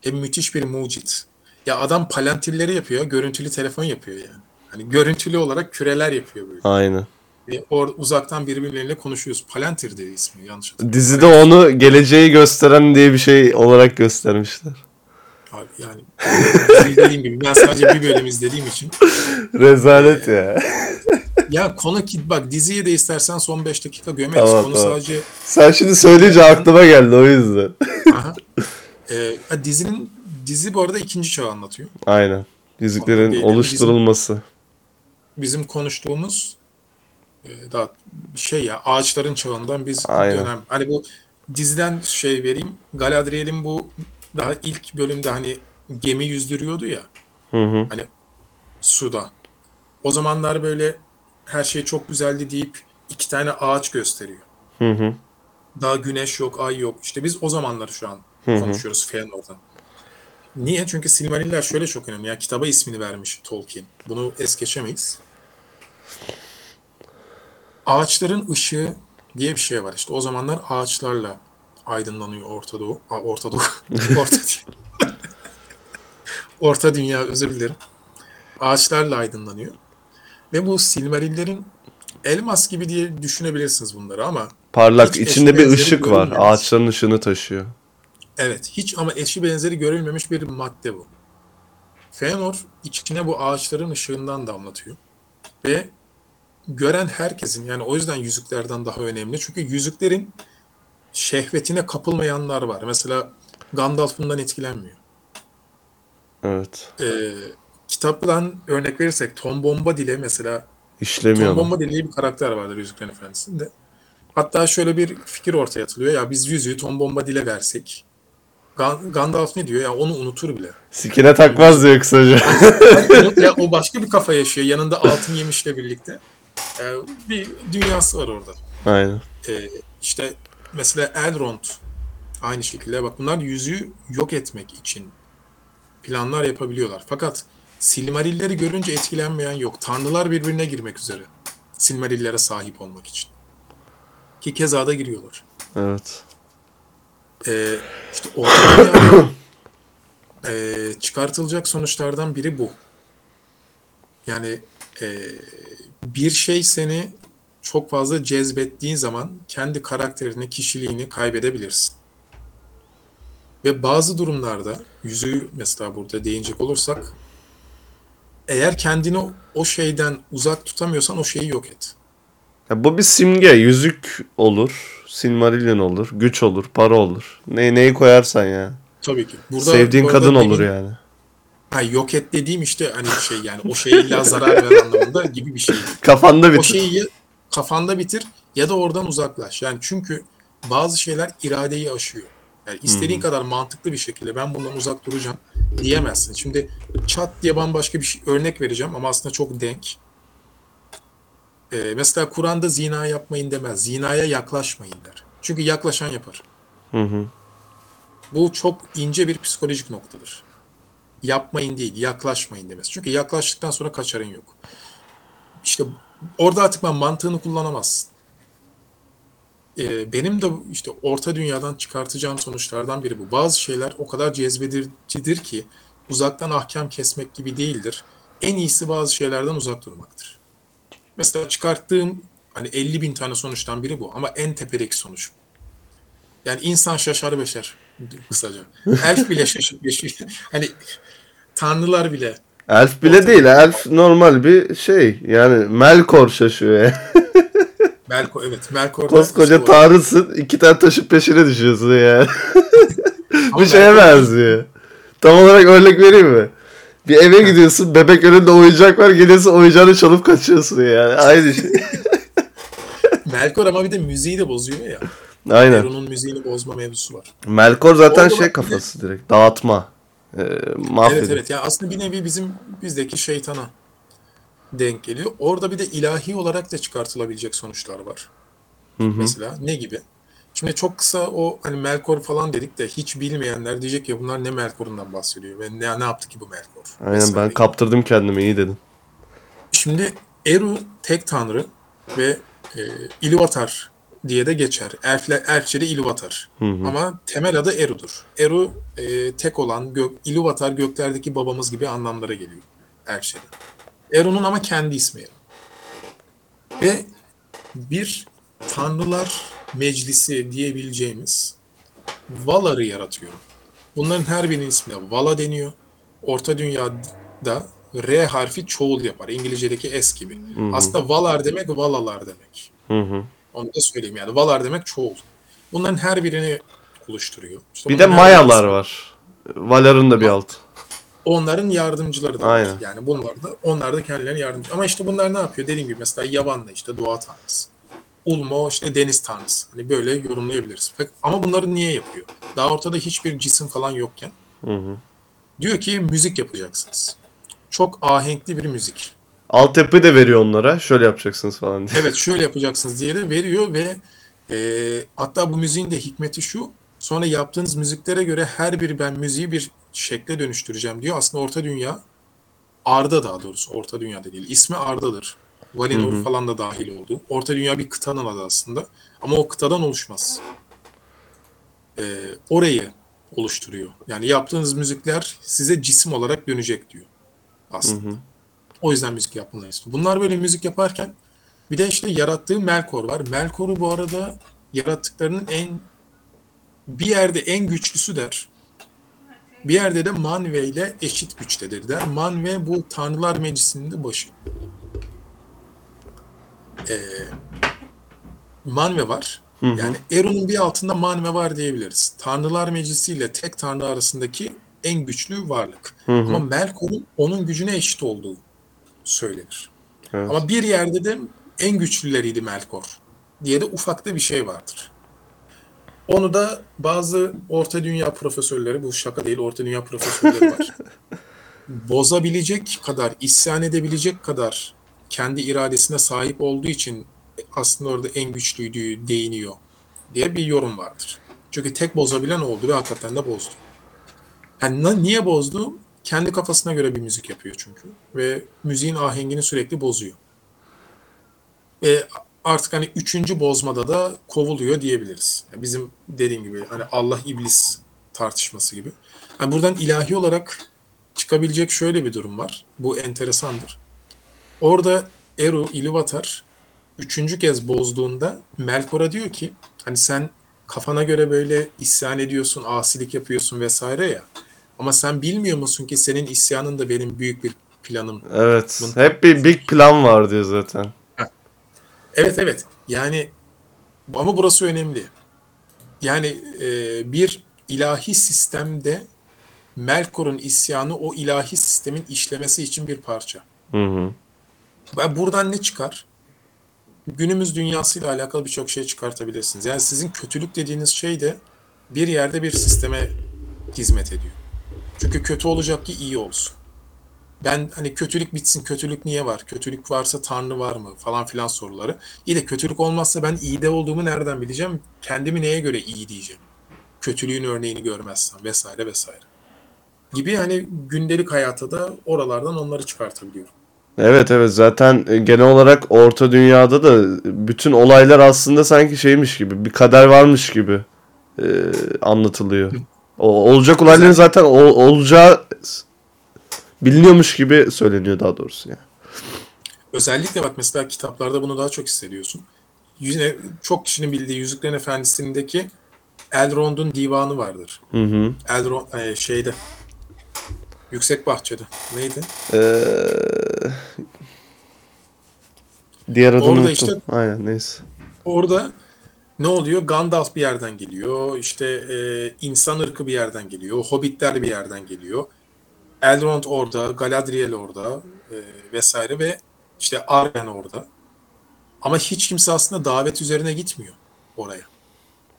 hem müthiş bir mucit. Ya adam palantirleri yapıyor, görüntülü telefon yapıyor yani. Hani görüntülü olarak küreler yapıyor böyle. Aynen. Ve or uzaktan birbirleriyle konuşuyoruz. Palantir diye ismi yanlış hatırlamıyorum. Dizide onu geleceği gösteren diye bir şey olarak göstermişler. Abi yani dediğim gibi ben sadece bir bölüm izlediğim için Rezalet ya. Ya konu ki bak diziyi de istersen son 5 dakika gömeriz. Tamam, konu tamam. sadece Sen şimdi söyleyince aklıma geldi o yüzden. aha. Ee, dizinin dizi bu arada ikinci çağı anlatıyor. Aynen. Yüzüklerin Değil, oluşturulması. Bizim konuştuğumuz e, daha şey ya ağaçların çağından biz Aynen. dönem. Hani bu diziden şey vereyim. Galadriel'in bu daha ilk bölümde hani gemi yüzdürüyordu ya Hı hı. hani suda. O zamanlar böyle her şey çok güzeldi deyip iki tane ağaç gösteriyor. Hı hı. Daha güneş yok, ay yok. İşte biz o zamanları şu an hı. konuşuyoruz Fëanor'dan. Niye? Çünkü Silmariller şöyle çok önemli. Ya kitaba ismini vermiş Tolkien. Bunu es geçemeyiz. Ağaçların ışığı diye bir şey var. İşte o zamanlar ağaçlarla aydınlanıyor Orta Doğu. Aa, Orta Doğu. Orta, Orta Dünya özür dilerim. Ağaçlarla aydınlanıyor. Ve bu Silmarillerin elmas gibi diye düşünebilirsiniz bunları ama Parlak. İçinde bir ışık var. Ağaçların ışığını taşıyor. Evet, hiç ama eşi benzeri görülmemiş bir madde bu. Fëanor içine bu ağaçların ışığından damlatıyor. Ve gören herkesin yani o yüzden yüzüklerden daha önemli. Çünkü yüzüklerin şehvetine kapılmayanlar var. Mesela Gandalf bundan etkilenmiyor. Evet. Ee, kitaptan örnek verirsek Tom Bombadil'e mesela İşlemiyor. Tom. Bombadil diye bir karakter vardır Yüzüklerin Efendisi'nde. Hatta şöyle bir fikir ortaya atılıyor. Ya biz yüzüğü Tom Bombadil'e versek Gan- Gandalf ne diyor? Ya onu unutur bile. Sikine takmaz diyor kısaca. ya o başka bir kafa yaşıyor. Yanında altın yemişle birlikte. Ee, bir dünyası var orada. Aynen. Ee, işte mesela Elrond aynı şekilde bak bunlar yüzüğü yok etmek için planlar yapabiliyorlar. Fakat Silmarilleri görünce etkilenmeyen yok. Tanrılar birbirine girmek üzere. Silmarillere sahip olmak için. Ki keza da giriyorlar. Evet. Ee, işte orta dünyada ee, çıkartılacak sonuçlardan biri bu. Yani ee, bir şey seni çok fazla cezbettiğin zaman kendi karakterini, kişiliğini kaybedebilirsin. Ve bazı durumlarda yüzüğü mesela burada değinecek olursak eğer kendini o- o şeyden uzak tutamıyorsan o şeyi yok et. Ya bu bir simge. Yüzük olur. Silmarillion olur. Güç olur. Para olur. Ne, neyi koyarsan ya. Tabii ki. Burada Sevdiğin bu arada kadın olur benim- yani. Ha, yok et dediğim işte hani şey yani o şeye illa zarar ver anlamında gibi bir şey. Kafanda O bitir. şeyi kafanda bitir ya da oradan uzaklaş. Yani çünkü bazı şeyler iradeyi aşıyor. Yani istediğin kadar mantıklı bir şekilde ben bundan uzak duracağım diyemezsin. Şimdi çat diye bambaşka bir şey, örnek vereceğim ama aslında çok denk. Ee, mesela Kur'an'da zina yapmayın demez. Zinaya yaklaşmayın der. Çünkü yaklaşan yapar. Hı hı. Bu çok ince bir psikolojik noktadır. Yapmayın değil, yaklaşmayın demez. Çünkü yaklaştıktan sonra kaçarın yok. İşte orada artık ben mantığını kullanamazsın. Ee, benim de işte orta dünyadan çıkartacağım sonuçlardan biri bu. Bazı şeyler o kadar cezbedicidir ki uzaktan ahkam kesmek gibi değildir. En iyisi bazı şeylerden uzak durmaktır. Mesela çıkarttığım hani 50 bin tane sonuçtan biri bu ama en tepedeki sonuç. Yani insan şaşar beşer kısaca. Elf bile şaşır. Hani tanrılar bile. Elf bile değil. Elf normal bir şey. Yani Melkor şaşıyor ya. Melkor evet. Melkor Koskoca tanrısın. iki tane taşın peşine düşüyorsun yani. Ama Bu şeye benziyor. Tam olarak örnek vereyim mi? Bir eve gidiyorsun, bebek önünde oyuncak var, geliyorsun oyuncağını çalıp kaçıyorsun yani. Aynı şey. Melkor ama bir de müziği de bozuyor ya. Aynen. Eron'un müziğini bozma mevzusu var. Melkor zaten Orada şey kafası direkt. Dağıtma. Ee, mahvediyor. Evet evet. Ya aslında bir nevi bizim bizdeki şeytana denk geliyor. Orada bir de ilahi olarak da çıkartılabilecek sonuçlar var. Hı hı. Mesela ne gibi? Şimdi çok kısa o hani Melkor falan dedik de hiç bilmeyenler diyecek ya bunlar ne Melkor'undan bahsediyor ve ne, ne yaptı ki bu Melkor? Aynen Vesaire ben gibi. kaptırdım kendimi iyi dedin. Şimdi Eru tek tanrı ve e, Ilúvatar diye de geçer. Elfle, Elfçe'de Ilúvatar. Hı hı. Ama temel adı Eru'dur. Eru e, tek olan gök, Ilúvatar göklerdeki babamız gibi anlamlara geliyor Elfçe'de. Eru'nun ama kendi ismi Eru. Ve bir tanrılar meclisi diyebileceğimiz Valar'ı yaratıyor. Bunların her birinin ismine Vala deniyor. Orta Dünya'da R harfi çoğul yapar. İngilizce'deki S gibi. Aslında Valar demek Valalar demek. Hı hı. Onu da söyleyeyim yani. Valar demek çoğul. Bunların her birini oluşturuyor. İşte Bir de Mayalar birisi var. Valar'ın da bir alt. Onların yardımcıları da var. Aynen. Yani bunlar da onlar da kendilerine yardımcı. Ama işte bunlar ne yapıyor? Dediğim gibi mesela Yavan'da işte doğa tanrısı. Ulmo işte deniz tanrısı. Hani böyle yorumlayabiliriz. Ama bunları niye yapıyor? Daha ortada hiçbir cisim falan yokken Hı hı. diyor ki müzik yapacaksınız. Çok ahenkli bir müzik. Altyapı da veriyor onlara. Şöyle yapacaksınız falan diye. Evet şöyle yapacaksınız diye de veriyor ve e, hatta bu müziğin de hikmeti şu. Sonra yaptığınız müziklere göre her biri ben müziği bir şekle dönüştüreceğim diyor. Aslında Orta Dünya Arda daha doğrusu Orta Dünya'da değil. İsmi Arda'dır. Valinor falan da dahil oldu. Orta Dünya bir kıtanın adı aslında. Ama o kıtadan oluşmaz. E, orayı oluşturuyor. Yani yaptığınız müzikler size cisim olarak dönecek diyor aslında. O yüzden müzik yapmalarını istiyor. Bunlar böyle müzik yaparken bir de işte yarattığı Melkor var. Melkor'u bu arada yarattıklarının en bir yerde en güçlüsü der. Bir yerde de Manve ile eşit güçtedir der. Manve bu Tanrılar Meclisi'nin de başı. Ee, Manve var. Yani Eron'un bir altında Manve var diyebiliriz. Tanrılar Meclisi ile tek tanrı arasındaki en güçlü varlık. Ama Melkor'un onun gücüne eşit olduğu söylenir. Evet. Ama bir yerde de en güçlüleriydi Melkor diye de ufakta bir şey vardır. Onu da bazı orta dünya profesörleri, bu şaka değil orta dünya profesörleri var. Bozabilecek kadar, isyan edebilecek kadar kendi iradesine sahip olduğu için aslında orada en güçlüydüğü değiniyor diye bir yorum vardır. Çünkü tek bozabilen oldu ve hakikaten de bozdu. Yani niye bozdu? Kendi kafasına göre bir müzik yapıyor çünkü. Ve müziğin ahengini sürekli bozuyor. Ve artık hani üçüncü bozmada da kovuluyor diyebiliriz. Yani bizim dediğim gibi hani Allah iblis tartışması gibi. Yani buradan ilahi olarak çıkabilecek şöyle bir durum var. Bu enteresandır. Orada Eru, Ilúvatar üçüncü kez bozduğunda Melkor'a diyor ki hani sen kafana göre böyle isyan ediyorsun, asilik yapıyorsun vesaire ya. Ama sen bilmiyor musun ki senin isyanın da benim büyük bir planım. Evet. Bunu- Hep bir big plan var diyor zaten. Evet evet. Yani ama burası önemli. Yani e, bir ilahi sistemde Melkor'un isyanı o ilahi sistemin işlemesi için bir parça. Hı hı. Ve buradan ne çıkar? Günümüz dünyasıyla alakalı birçok şey çıkartabilirsiniz. Yani sizin kötülük dediğiniz şey de bir yerde bir sisteme hizmet ediyor. Çünkü kötü olacak ki iyi olsun. Ben hani kötülük bitsin, kötülük niye var? Kötülük varsa Tanrı var mı? Falan filan soruları. İyi de kötülük olmazsa ben iyi de olduğumu nereden bileceğim? Kendimi neye göre iyi diyeceğim? Kötülüğün örneğini görmezsem vesaire vesaire. Gibi hani gündelik hayata da oralardan onları çıkartabiliyorum. Evet evet zaten e, genel olarak Orta Dünya'da da bütün olaylar aslında sanki şeymiş gibi bir kader varmış gibi e, anlatılıyor. O, olacak olayların zaten ol- olacağı biliniyormuş gibi söyleniyor daha doğrusu yani. Özellikle bak mesela kitaplarda bunu daha çok hissediyorsun. Yine çok kişinin bildiği Yüzüklerin Efendisi'ndeki Elrond'un divanı vardır. Hı hı. Elrond e, şeyde Yüksek Bahçede. Neydi? Ee, diğer adını Orada unuttum. işte- Aynen neyse. Orada ne oluyor? Gandalf bir yerden geliyor. İşte e, insan ırkı bir yerden geliyor. Hobbitler bir yerden geliyor. Elrond orada, Galadriel orada e, vesaire ve işte Arwen orada. Ama hiç kimse aslında davet üzerine gitmiyor oraya.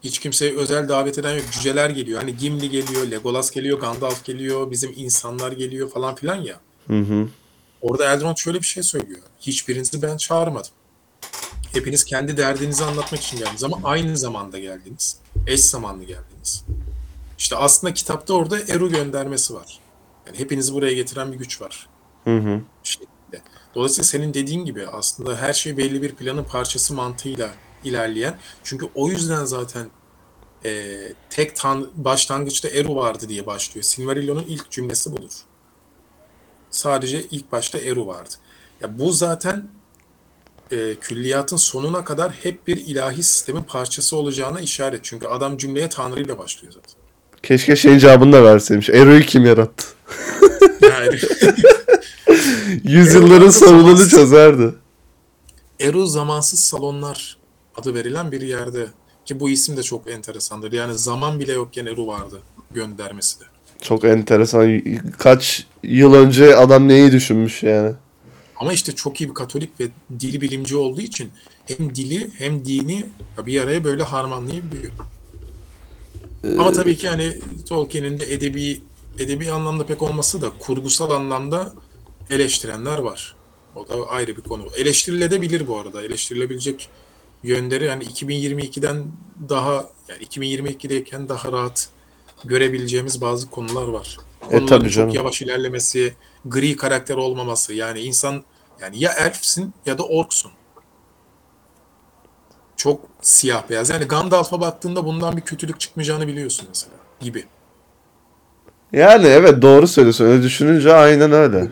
Hiç kimseye özel davet eden yok. Cüceler geliyor. Hani Gimli geliyor, Legolas geliyor, Gandalf geliyor, bizim insanlar geliyor falan filan ya. Hı hı. Orada Elrond şöyle bir şey söylüyor. Hiçbirinizi ben çağırmadım. Hepiniz kendi derdinizi anlatmak için geldiniz ama aynı zamanda geldiniz. Eş zamanlı geldiniz. İşte aslında kitapta orada Eru göndermesi var. Yani hepinizi buraya getiren bir güç var. Hı hı. şeklinde. Dolayısıyla senin dediğin gibi aslında her şey belli bir planın parçası mantığıyla ilerleyen. Çünkü o yüzden zaten e, tek tan başlangıçta Eru vardı diye başlıyor. Silmarillion'un ilk cümlesi budur. Sadece ilk başta Eru vardı. Ya bu zaten e, külliyatın sonuna kadar hep bir ilahi sistemin parçası olacağına işaret. Çünkü adam cümleye Tanrı ile başlıyor zaten. Keşke şeyin cevabını da verseymiş. Ero'yu kim yarattı? Yani Yüzyılların sorununu çözerdi. Eru Zamansız Salonlar adı verilen bir yerde ki bu isim de çok enteresandır. Yani zaman bile yokken Eru vardı göndermesi de. Çok enteresan. Kaç yıl önce adam neyi düşünmüş yani. Ama işte çok iyi bir Katolik ve dil bilimci olduğu için hem dili hem dini bir araya böyle harmanlayabiliyor. Ama tabii ki hani Tolkien'in de edebi edebi anlamda pek olması da kurgusal anlamda eleştirenler var. O da ayrı bir konu. Eleştirilebilir bu arada. Eleştirilebilecek yönleri yani 2022'den daha yani 2022'deyken daha rahat görebileceğimiz bazı konular var. Konuların tabii canım. çok yavaş ilerlemesi, gri karakter olmaması. Yani insan yani ya elfsin ya da orksun. Çok siyah beyaz. Yani Gandalf'a baktığında bundan bir kötülük çıkmayacağını biliyorsun mesela gibi. Yani evet doğru söylüyorsun. Öyle düşününce aynen öyle.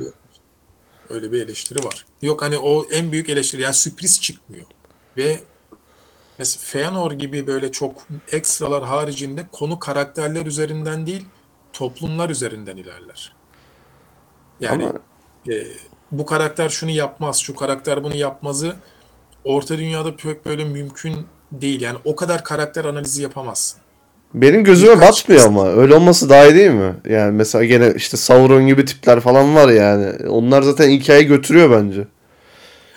Öyle bir eleştiri var. Yok hani o en büyük eleştiri yani sürpriz çıkmıyor. Ve mesela Feanor gibi böyle çok ekstralar haricinde konu karakterler üzerinden değil toplumlar üzerinden ilerler. Yani Ama- e, bu karakter şunu yapmaz, şu karakter bunu yapmazı Orta Dünya'da pek böyle mümkün değil. Yani o kadar karakter analizi yapamazsın. Benim gözüme Birkaç batmıyor ama. Öyle olması daha iyi değil mi? Yani mesela gene işte Sauron gibi tipler falan var yani. Onlar zaten hikayeyi götürüyor bence.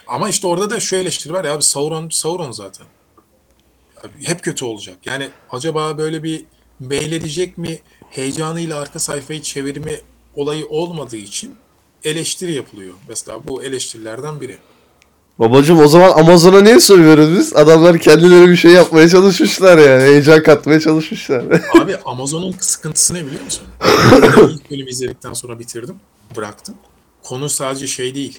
Ama işte orada da şu eleştiri var ya abi Sauron Sauron zaten. Abi hep kötü olacak. Yani acaba böyle bir meyledecek mi heyecanıyla arka sayfayı çevirme olayı olmadığı için eleştiri yapılıyor. Mesela bu eleştirilerden biri. Babacım o zaman Amazon'a niye soruyoruz biz? Adamlar kendileri bir şey yapmaya çalışmışlar yani. Heyecan katmaya çalışmışlar. Abi Amazon'un sıkıntısı ne biliyor musun? İlk bölümü izledikten sonra bitirdim. Bıraktım. Konu sadece şey değil.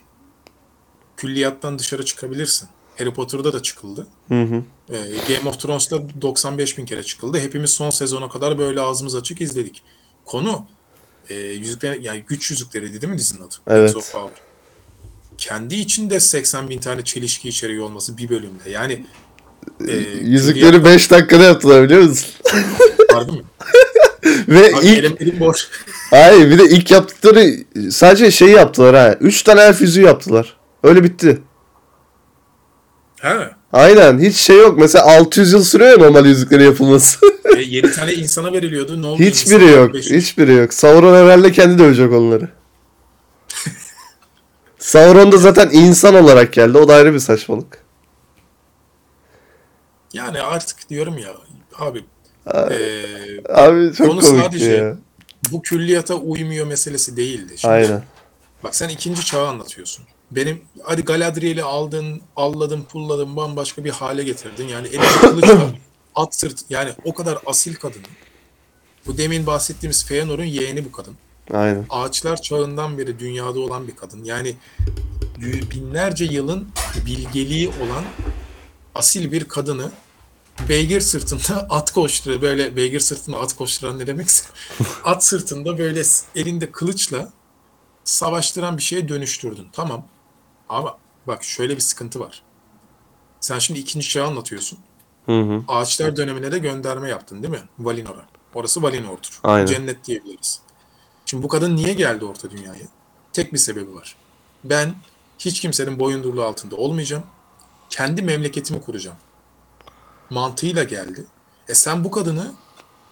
Külliyattan dışarı çıkabilirsin. Harry Potter'da da çıkıldı. Hı hı. Ee, Game of Thrones'ta 95 bin kere çıkıldı. Hepimiz son sezona kadar böyle ağzımız açık izledik. Konu e, yüzükler, yani güç yüzükleriydi değil mi dizinin adı? Evet. Kendi içinde 80 bin tane çelişki içeriyor olması bir bölümde. Yani e, Yüzükleri külliyat 5 dakikada yaptılar biliyor musun? vardı mı? Ve Abi ilk elim, elim boş. Hayır bir de ilk yaptıkları sadece şey yaptılar ha. 3 tane elf yüzüğü yaptılar. Öyle bitti. Aynen hiç şey yok. Mesela 600 yıl sürüyor ya normal yüzüklerin yapılması. E, 7 tane insana veriliyordu. Ne oldu? Hiçbiri İnsanlar yok. beş- Hiçbiri yok. Sauron herhalde kendi dövecek onları. Sauron da zaten insan olarak geldi. O da ayrı bir saçmalık. Yani artık diyorum ya abi e, Abi çok Konu komik sadece- ya. bu külliyata uymuyor meselesi değildi. Şimdi Aynen. Bak sen ikinci çağı anlatıyorsun. Benim hadi Galadriel'i aldın, alladın, pulladın, bambaşka bir hale getirdin. Yani elinde kılıç var, at sırt, yani o kadar asil kadın. Bu demin bahsettiğimiz Feanor'un yeğeni bu kadın. Aynen. Ağaçlar çağından beri dünyada olan bir kadın. Yani binlerce yılın bilgeliği olan asil bir kadını beygir sırtında at koşturuyor. Böyle beygir sırtında at koşturan ne demekse. at sırtında böyle elinde kılıçla savaştıran bir şeye dönüştürdün. Tamam. Ama bak şöyle bir sıkıntı var. Sen şimdi ikinci çağı anlatıyorsun. Hı hı. Ağaçlar dönemine de gönderme yaptın değil mi? Valinor'a. Orası Valinor'dur. Aynen. Cennet diyebiliriz. Şimdi bu kadın niye geldi Orta Dünya'ya? Tek bir sebebi var. Ben hiç kimsenin boyundurluğu altında olmayacağım. Kendi memleketimi kuracağım. Mantığıyla geldi. E sen bu kadını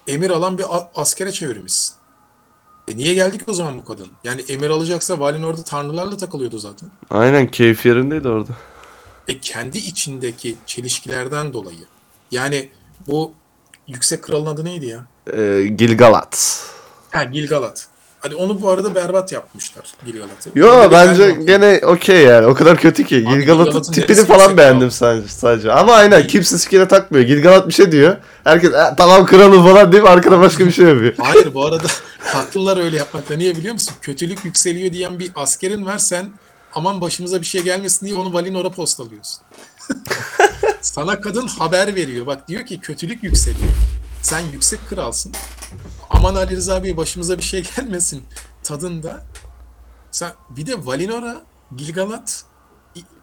emir alan bir askere çevirmişsin. E niye geldik o zaman bu kadın? Yani emir alacaksa Valinor'da tanrılarla takılıyordu zaten. Aynen keyif yerindeydi orada. E kendi içindeki çelişkilerden dolayı. Yani bu yüksek kralın adı neydi ya? Ee, Gilgalat. Ha Gilgalad. Hadi onu bu arada berbat yapmışlar Gilgalad'ı. Yo bence gene okey yani. O kadar kötü ki. Gilgalat'ın tipini falan beğendim sadece, sadece. Ama aynen kimse sikine takmıyor. Gilgalat bir şey diyor. Herkes "E, tamam kralım falan deyip arkada başka bir şey yapıyor. Hayır bu arada haklılar öyle yapmakta. Niye biliyor musun? Kötülük yükseliyor diyen bir askerin var sen aman başımıza bir şey gelmesin diye onu Valinor'a postalıyorsun. Sana kadın haber veriyor. Bak diyor ki kötülük yükseliyor. Sen yüksek kralsın. Aman Ali Rıza Bey başımıza bir şey gelmesin tadında. Sen bir de Valinor'a Gilgalad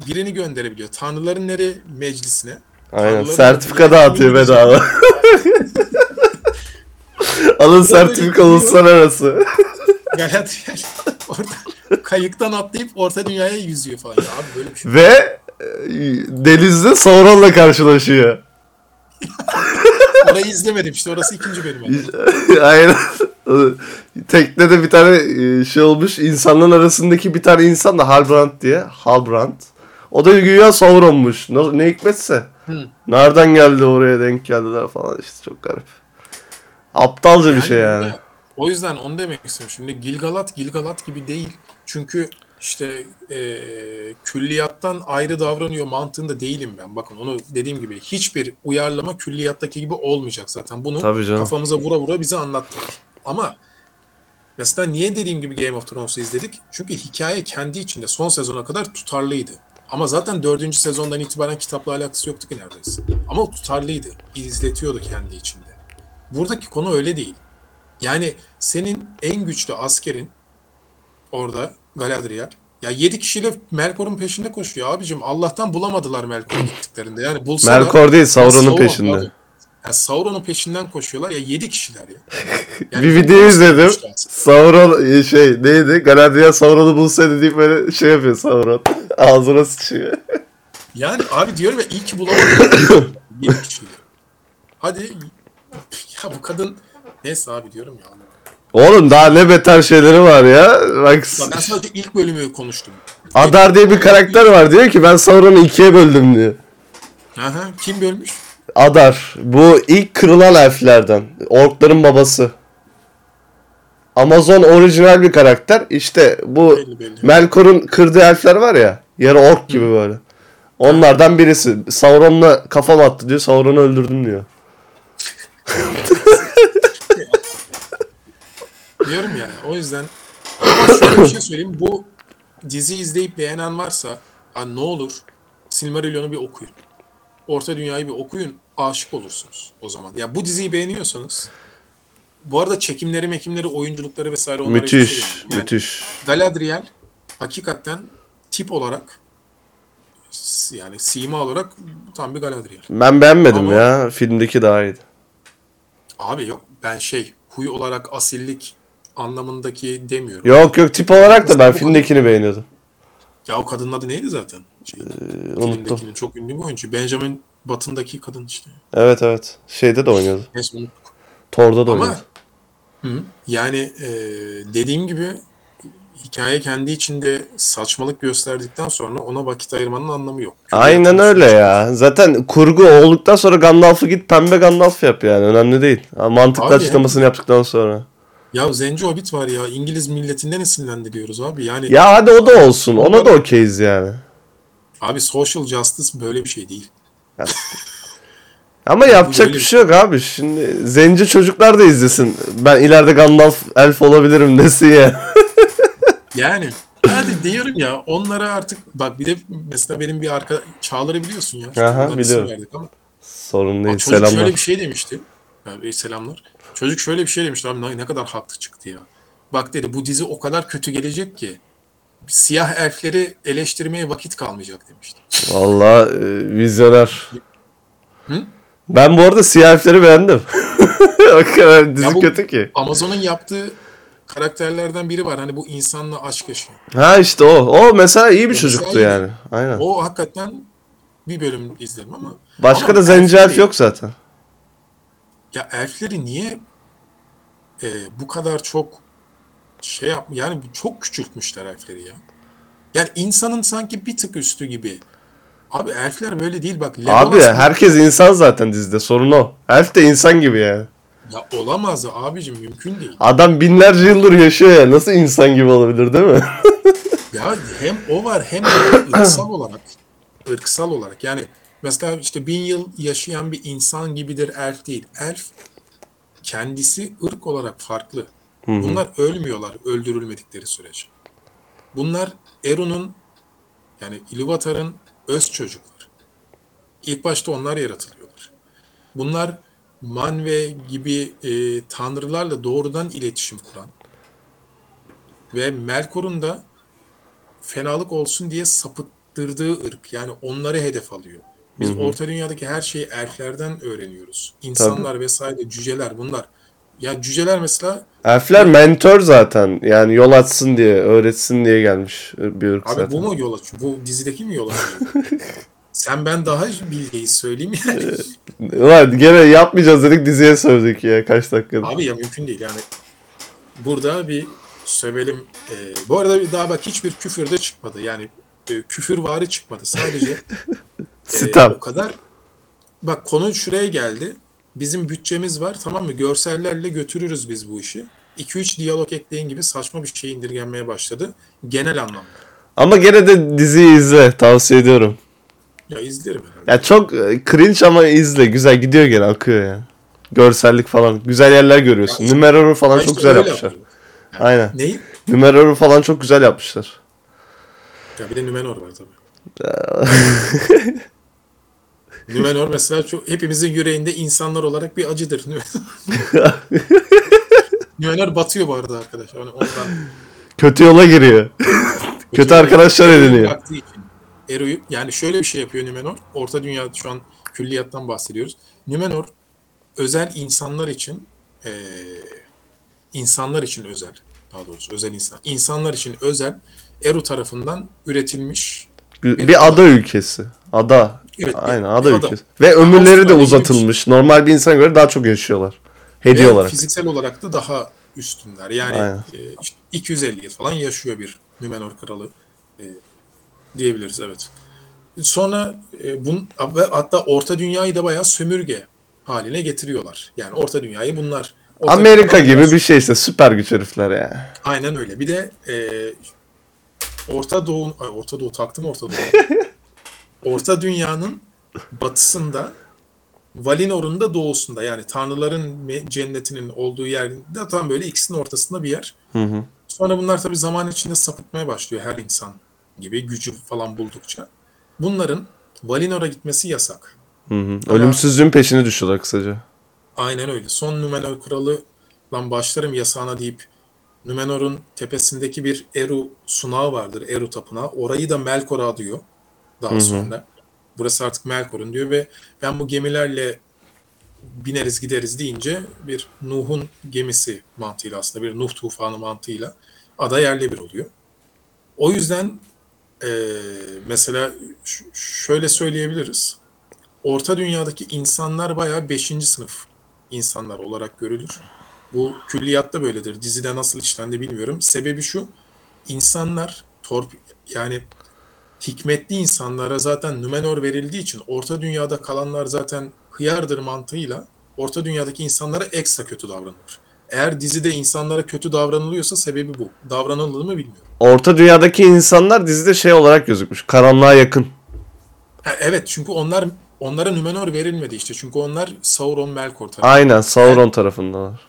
birini gönderebiliyor. Tanrıların nere meclisine. Aynen. Tanrıların Sertifika dağıtıyor bedava. Alın sertifika uluslararası. Galadriel orada kayıktan atlayıp orta dünyaya yüzüyor falan. Ya abi böyle bir şey. Ve e, denizde Sauron'la karşılaşıyor. Orayı izlemedim işte orası ikinci bölüm. Aynen. Teknede bir tane e, şey olmuş. insanların arasındaki bir tane insan da Halbrand diye. Halbrand. O da güya Sauron'muş. Ne, ne hikmetse. Hı. Nereden geldi oraya denk geldiler falan işte çok garip. Aptalca bir şey yani. O yüzden onu demek istiyorum. Şimdi Gilgalat Gilgalat gibi değil. Çünkü işte e, külliyattan ayrı davranıyor mantığında değilim ben. Bakın onu dediğim gibi hiçbir uyarlama külliyattaki gibi olmayacak zaten. Bunu kafamıza vura vura bize anlattılar. Ama mesela niye dediğim gibi Game of Thrones'u izledik? Çünkü hikaye kendi içinde son sezona kadar tutarlıydı. Ama zaten dördüncü sezondan itibaren kitapla alakası yoktu ki neredeyse. Ama tutarlıydı. İzletiyordu kendi içinde. Buradaki konu öyle değil. Yani senin en güçlü askerin orada Galadriel. Ya 7 kişiyle Melkor'un peşinde koşuyor abicim. Allah'tan bulamadılar Melkor'u gittiklerinde. Yani bulsalar... Melkor değil Sauron'un Sauron, peşinde. pardon. Ya Sauron'un peşinden koşuyorlar ya 7 kişiler ya. bir video izledim. Sauron e, şey neydi? Galadriel Sauron'u bulsaydı deyip böyle şey yapıyor Sauron. Ağzına sıçıyor. Yani abi diyorum ya iyi ki bulamadılar. 7 kişiyle. Hadi ya bu kadın neyse abi diyorum ya. Oğlum daha ne beter şeyleri var ya. Bak Ya ben sadece ilk bölümü konuştum. Adar diye bir karakter var diyor ki ben Sauron'u ikiye böldüm diyor. Aha, kim bölmüş? Adar. Bu ilk kırılan elflerden. Orkların babası. Amazon orijinal bir karakter. İşte bu Belli belli. Melkor'un kırdığı elfler var ya. Yarı ork gibi böyle. Onlardan birisi. Sauron'la kafam attı diyor. Sauron'u öldürdüm diyor. Diyorum yani o yüzden ama şöyle bir şey söyleyeyim. Bu dizi izleyip beğenen varsa ha ne olur Silmarillion'u bir okuyun. Orta Dünya'yı bir okuyun. Aşık olursunuz o zaman. Ya bu diziyi beğeniyorsanız bu arada çekimleri, mekimleri, oyunculukları vesaire şey Müthiş. demiyorum. Yani Müthiş. Galadriel hakikaten tip olarak yani sima olarak tam bir Galadriel. Ben beğenmedim Ama- ya. Filmdeki daha iyiydi. Abi yok ben şey huy olarak asillik anlamındaki demiyorum. Yok yok tip olarak da ben filmdekini beğeniyordum. Ya o kadının adı neydi zaten? Şey, Ee, unuttum. çok ünlü bir oyuncu. Benjamin Button'daki kadın işte. Evet evet. Şeyde de oynuyordu. Unuttuk. Thor'da da Ama oynuyordu. hı, yani e, dediğim gibi hikaye kendi içinde saçmalık gösterdikten sonra ona vakit ayırmanın anlamı yok. Çünkü Aynen öyle şey- ya. Zaten kurgu olduktan sonra Gandalf'ı git pembe Gandalf yap yani. Önemli değil. Mantıklı Abi açıklamasını yaptıktan sonra. Ya Zenci Hobbit var ya İngiliz milletinden esinlendiriyoruz abi. Yani Ya hadi o da olsun. Ona da okeyiz yani. abi social justice böyle bir şey değil. Ama yapacak bir şey yok abi. Şimdi zenci çocuklar da izlesin. Ben ileride Gandalf elf olabilirim desin ya. Yani hadi diyorum ya onlara artık bak bir de mesela benim bir arka Çağlar'ı biliyorsun ya. Aha, isim biliyorum. verdik ama. Sorun değil. Çocuk Selamlar. şöyle bir şey demişti. Yani, selamlar. Çocuk şöyle bir şey demişti abi ne- kadar haklı çıktı ya. Bak dedi bu dizi o kadar kötü gelecek ki siyah elfleri eleştirmeye vakit kalmayacak demişti. Valla e, vizyoner. Hı? Ben bu arada siyah elfleri beğendim. o kadar dizi Ya bu- kötü ki. Amazon'un yaptığı karakterlerden biri var. Hani bu insanla aşk yaşıyor. Ha işte o. O mesela iyi bir O çocuktu yani. Aynen. O hakikaten bir bölüm izledim ama Başka ama da zenci elf yok zaten. Ya elfleri niye e, bu kadar çok şey yap yani çok küçültmüşler elfleri ya. Yani insanın sanki bir tık üstü gibi. Abi elfler böyle değil bak. Legolas Abi herkes insan zaten dizide. Sorun o. Elf de insan gibi yani. Ya olamaz abicim mümkün değil. Adam binlerce yıldır yaşıyor ya. Nasıl insan gibi olabilir değil mi? Ya hem o var hem de ırksal olarak. ırksal olarak yani mesela işte bin yıl yaşayan bir insan gibidir elf değil. Elf kendisi ırk olarak farklı. Bunlar ölmüyorlar öldürülmedikleri sürece. Bunlar Eru'nun yani Ilúvatar'ın öz çocukları. İlk başta onlar yaratılıyorlar. Bunlar Manve gibi e, tanrılarla doğrudan iletişim kuran ve Melkor'un da fenalık olsun diye sapıttırdığı ırk. Yani onları hedef alıyor. Biz Orta Dünya'daki her şeyi elflerden öğreniyoruz. İnsanlar vesaire, cüceler bunlar Ya cüceler mesela Elfler mentor zaten. Yani yol açsın diye, öğretsin diye gelmiş bir ırk abi zaten. bu mu yol açıyor? Bu dizideki mi yol açıyor? Sen ben daha bilgeyi söyleyeyim yani. Ulan gene yapmayacağız dedik diziye sövdük ya kaç dakikada. Abi ya mümkün değil yani. Burada bir sövelim. Ee, bu arada daha bak hiçbir küfür de çıkmadı. Yani e, küfür vari çıkmadı. Sadece e, Sitem. o kadar. Bak konu şuraya geldi. Bizim bütçemiz var tamam mı? Görsellerle götürürüz biz bu işi. 2-3 diyalog ekleyin gibi saçma bir şey indirgenmeye başladı. Genel anlamda. Ama gene de diziyi izle tavsiye ediyorum. Ya izlerim herhalde. Ya çok e, cringe ama izle. Güzel gidiyor gene akıyor yani. Görsellik falan. Güzel yerler görüyorsun. Ya, Numerar'ı falan Ya çok işte güzel yapmışlar. yapıyor. Aynen. Neyi? Numerar'ı falan çok güzel yapmışlar. Ya bir de Numenor var tabii. Numenor mesela çok, hepimizin yüreğinde insanlar olarak bir acıdır. Numenor batıyor bu arada arkadaşlar. Yani ondan Kötü yola giriyor. Kötü arkadaşlar Eru'yu ediniyor. Eru'yu yani şöyle bir şey yapıyor Numenor. Orta Dünya şu an külliyattan bahsediyoruz. Numenor özel insanlar için eee, insanlar için özel daha doğrusu özel insan. insanlar için özel Eru tarafından üretilmiş Bir, bir ada ülkesi. Ada. Evet, Aynen ada ada. ülkesi. Ve ömürleri de uzatılmış. Normal bir insana göre daha çok yaşıyorlar. Hediye ve olarak. fiziksel olarak da daha üstünler. Yani Aynen. e, işte 250 yıl falan yaşıyor bir Numenor kralı e, diyebiliriz evet. Sonra e, bun, ve hatta Orta Dünya'yı da bayağı sömürge haline getiriyorlar. Yani Orta Dünya'yı bunlar Orta Amerika gibi bir şey işte. Süper güç herifler ya. Aynen öyle. Bir de e, Orta Doğu, Orta Doğu taktım Orta Doğu. Orta Dünya'nın batısında Valinor'un da doğusunda yani tanrıların cennetinin olduğu yerde tam böyle ikisinin ortasında bir yer. Hı hı. Sonra bunlar tabii zaman içinde sapıtmaya başlıyor her insan gibi gücü falan buldukça. Bunların Valinor'a gitmesi yasak. Hı hı. Ölümsüzlüğün peşini düşüyorlar kısaca. Aynen öyle. Son Numenor kralı lan başlarım yasağına deyip Numenor'un tepesindeki bir Eru sunağı vardır. Eru tapınağı. Orayı da Melkor'a adıyor. Daha sonra. Burası artık Melkor'un diyor ve ben bu gemilerle bineriz gideriz deyince bir Nuh'un gemisi mantığıyla aslında bir Nuh tufanı mantığıyla ada yerle bir oluyor. O yüzden eee, mesela şöyle söyleyebiliriz. Orta Dünya'daki insanlar bayağı 5. sınıf insanlar olarak görülür. Bu külliyatta böyledir. Dizide nasıl işlendi bilmiyorum. Sebebi şu. insanlar torp yani hikmetli insanlara zaten Numenor verildiği için Orta Dünya'da kalanlar zaten hıyardır mantığıyla Orta Dünya'daki insanlara ekstra kötü davranılır. Eğer dizide insanlara kötü davranılıyorsa sebebi bu. Davranılır mı bilmiyorum. Orta dünyadaki insanlar dizide şey olarak gözükmüş. Karanlığa yakın. Ha, evet çünkü onlar onlara Numenor verilmedi işte. Çünkü onlar Sauron Melkor tarafı. Aynen Sauron tarafındalar.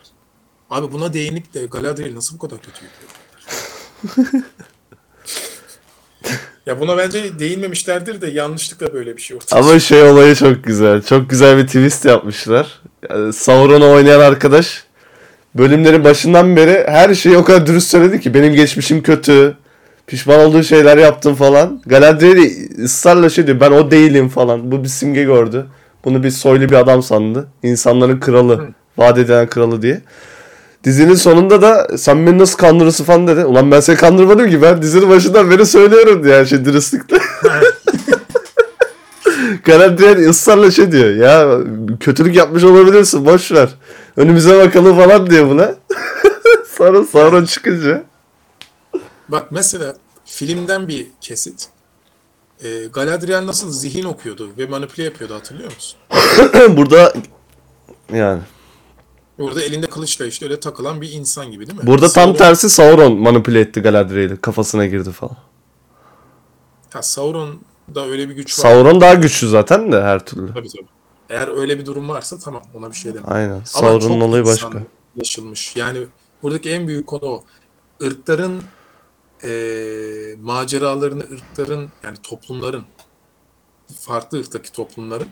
Abi buna değinip de Galadriel nasıl bu kadar kötü yapıyor? ya buna bence değinmemişlerdir de yanlışlıkla böyle bir şey ortaya Ama şey olayı çok güzel. Çok güzel bir twist yapmışlar. Yani Sauron'u oynayan arkadaş bölümlerin başından beri her şeyi o kadar dürüst söyledi ki benim geçmişim kötü. Pişman olduğu şeyler yaptım falan. Galadriel ısrarla şey diyor ben o değilim falan. Bu bir simge gördü. Bunu bir soylu bir adam sandı. İnsanların kralı. Vaat edilen kralı diye. Dizinin sonunda da sen beni nasıl kandırırsın falan dedi. Ulan ben seni kandırmadım ki ben dizinin başından beri söylüyorum diye her şey dürüstlükle. Galadriel ısrarla şey diyor. Ya kötülük yapmış olabilirsin boş ver. Önümüze bakalım falan diyor buna. Sonra Sauron çıkınca. Bak mesela filmden bir kesit. Ee, Galadriel nasıl zihin okuyordu ve manipüle yapıyordu hatırlıyor musun? Burada yani. Orada elinde kılıçla işte öyle takılan bir insan gibi değil mi? Burada tam Sauron- tersi Sauron manipüle etti Galadriel'i. Kafasına girdi falan. Ha, Sauron'da öyle bir güç var. Sauron daha güçlü zaten de her türlü. Tabii tabii. Eğer öyle bir durum varsa tamam ona bir şey demem. Aynen. Sauron'un olayı başka. Yaşılmış. Yani buradaki en büyük konu o. Irkların eee maceralarını, ırkların yani toplumların farklı ırktaki toplumların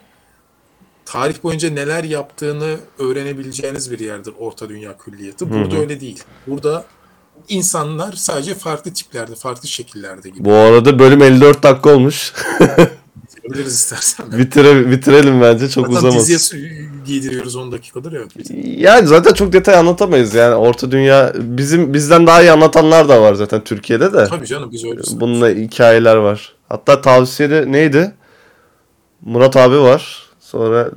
tarih boyunca neler yaptığını öğrenebileceğiniz bir yerdir Orta Dünya Külliyatı. Burada öyle değil. Burada insanlar sadece farklı tiplerde, farklı şekillerde gibi. Bu arada bölüm 54 dakika olmuş. Yapabiliriz istersen. Bitire, bitirelim bence çok Zaten diziye uzamasın. su- giydiriyoruz 10 dakikadır ya. Yani zaten çok detay anlatamayız yani Orta Dünya bizim bizden daha iyi anlatanlar da var zaten Türkiye'de de. Tabii canım biz öyle Bununla hikayeler var. Hatta tavsiyede neydi? Murat abi var. Sonra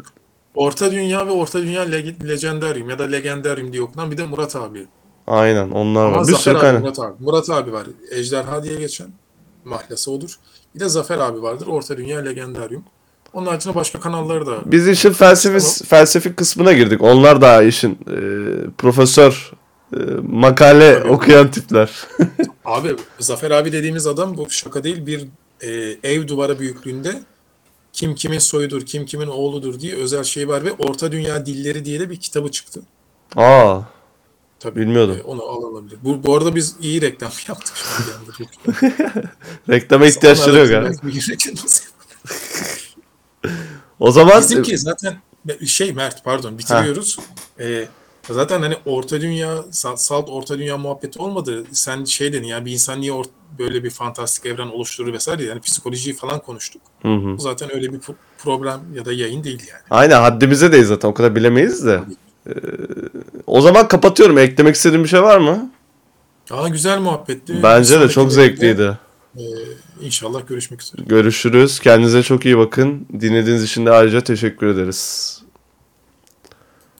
Orta Dünya ve Orta Dünya Leg- Legendaryum ya da Legendarium diye okunan bir de Murat abi. aynen onlar Ama var. Bir Zafer sürü abi, kaynak. Murat abi. Murat abi var. Ejderha diye geçen. Mahlası odur. Bir de Zafer abi vardır. Orta Dünya Legendarium. Onun haricinde başka kanalları da Biz işin felsefi, felsefik kısmına girdik. Onlar da işin e, profesör e, makale Tabii. okuyan tipler. Abi Zafer abi dediğimiz adam bu şaka değil bir e, ev duvara büyüklüğünde kim kimin soyudur, kim kimin oğludur diye özel şey var ve Orta Dünya Dilleri diye de bir kitabı çıktı. Aa, Tabii. Bilmiyordum. e, onu alınabilir. Bu, bu arada biz iyi reklam yaptık şu an. reklama ihtiyaçları yok ha. O zaman Bizimki zaten şey Mert pardon bitiriyoruz. Ee, zaten hani Orta Dünya sa- salt Orta Dünya muhabbeti olmadı. Sen şey dedin yani bir insan niye böyle bir fantastik evren oluşturur vesaire yani psikolojiyi falan konuştuk. Hı hı. Zaten öyle bir pro- program ya da yayın değil yani. Aynen haddimize değil zaten o kadar bilemeyiz de. Ee, o zaman kapatıyorum. Eklemek istediğin bir şey var mı? Aa güzel muhabbetti. Bence de çok zevkliydi. e, inşallah görüşmek üzere. Görüşürüz. Kendinize çok iyi bakın. Dinlediğiniz için de ayrıca teşekkür ederiz.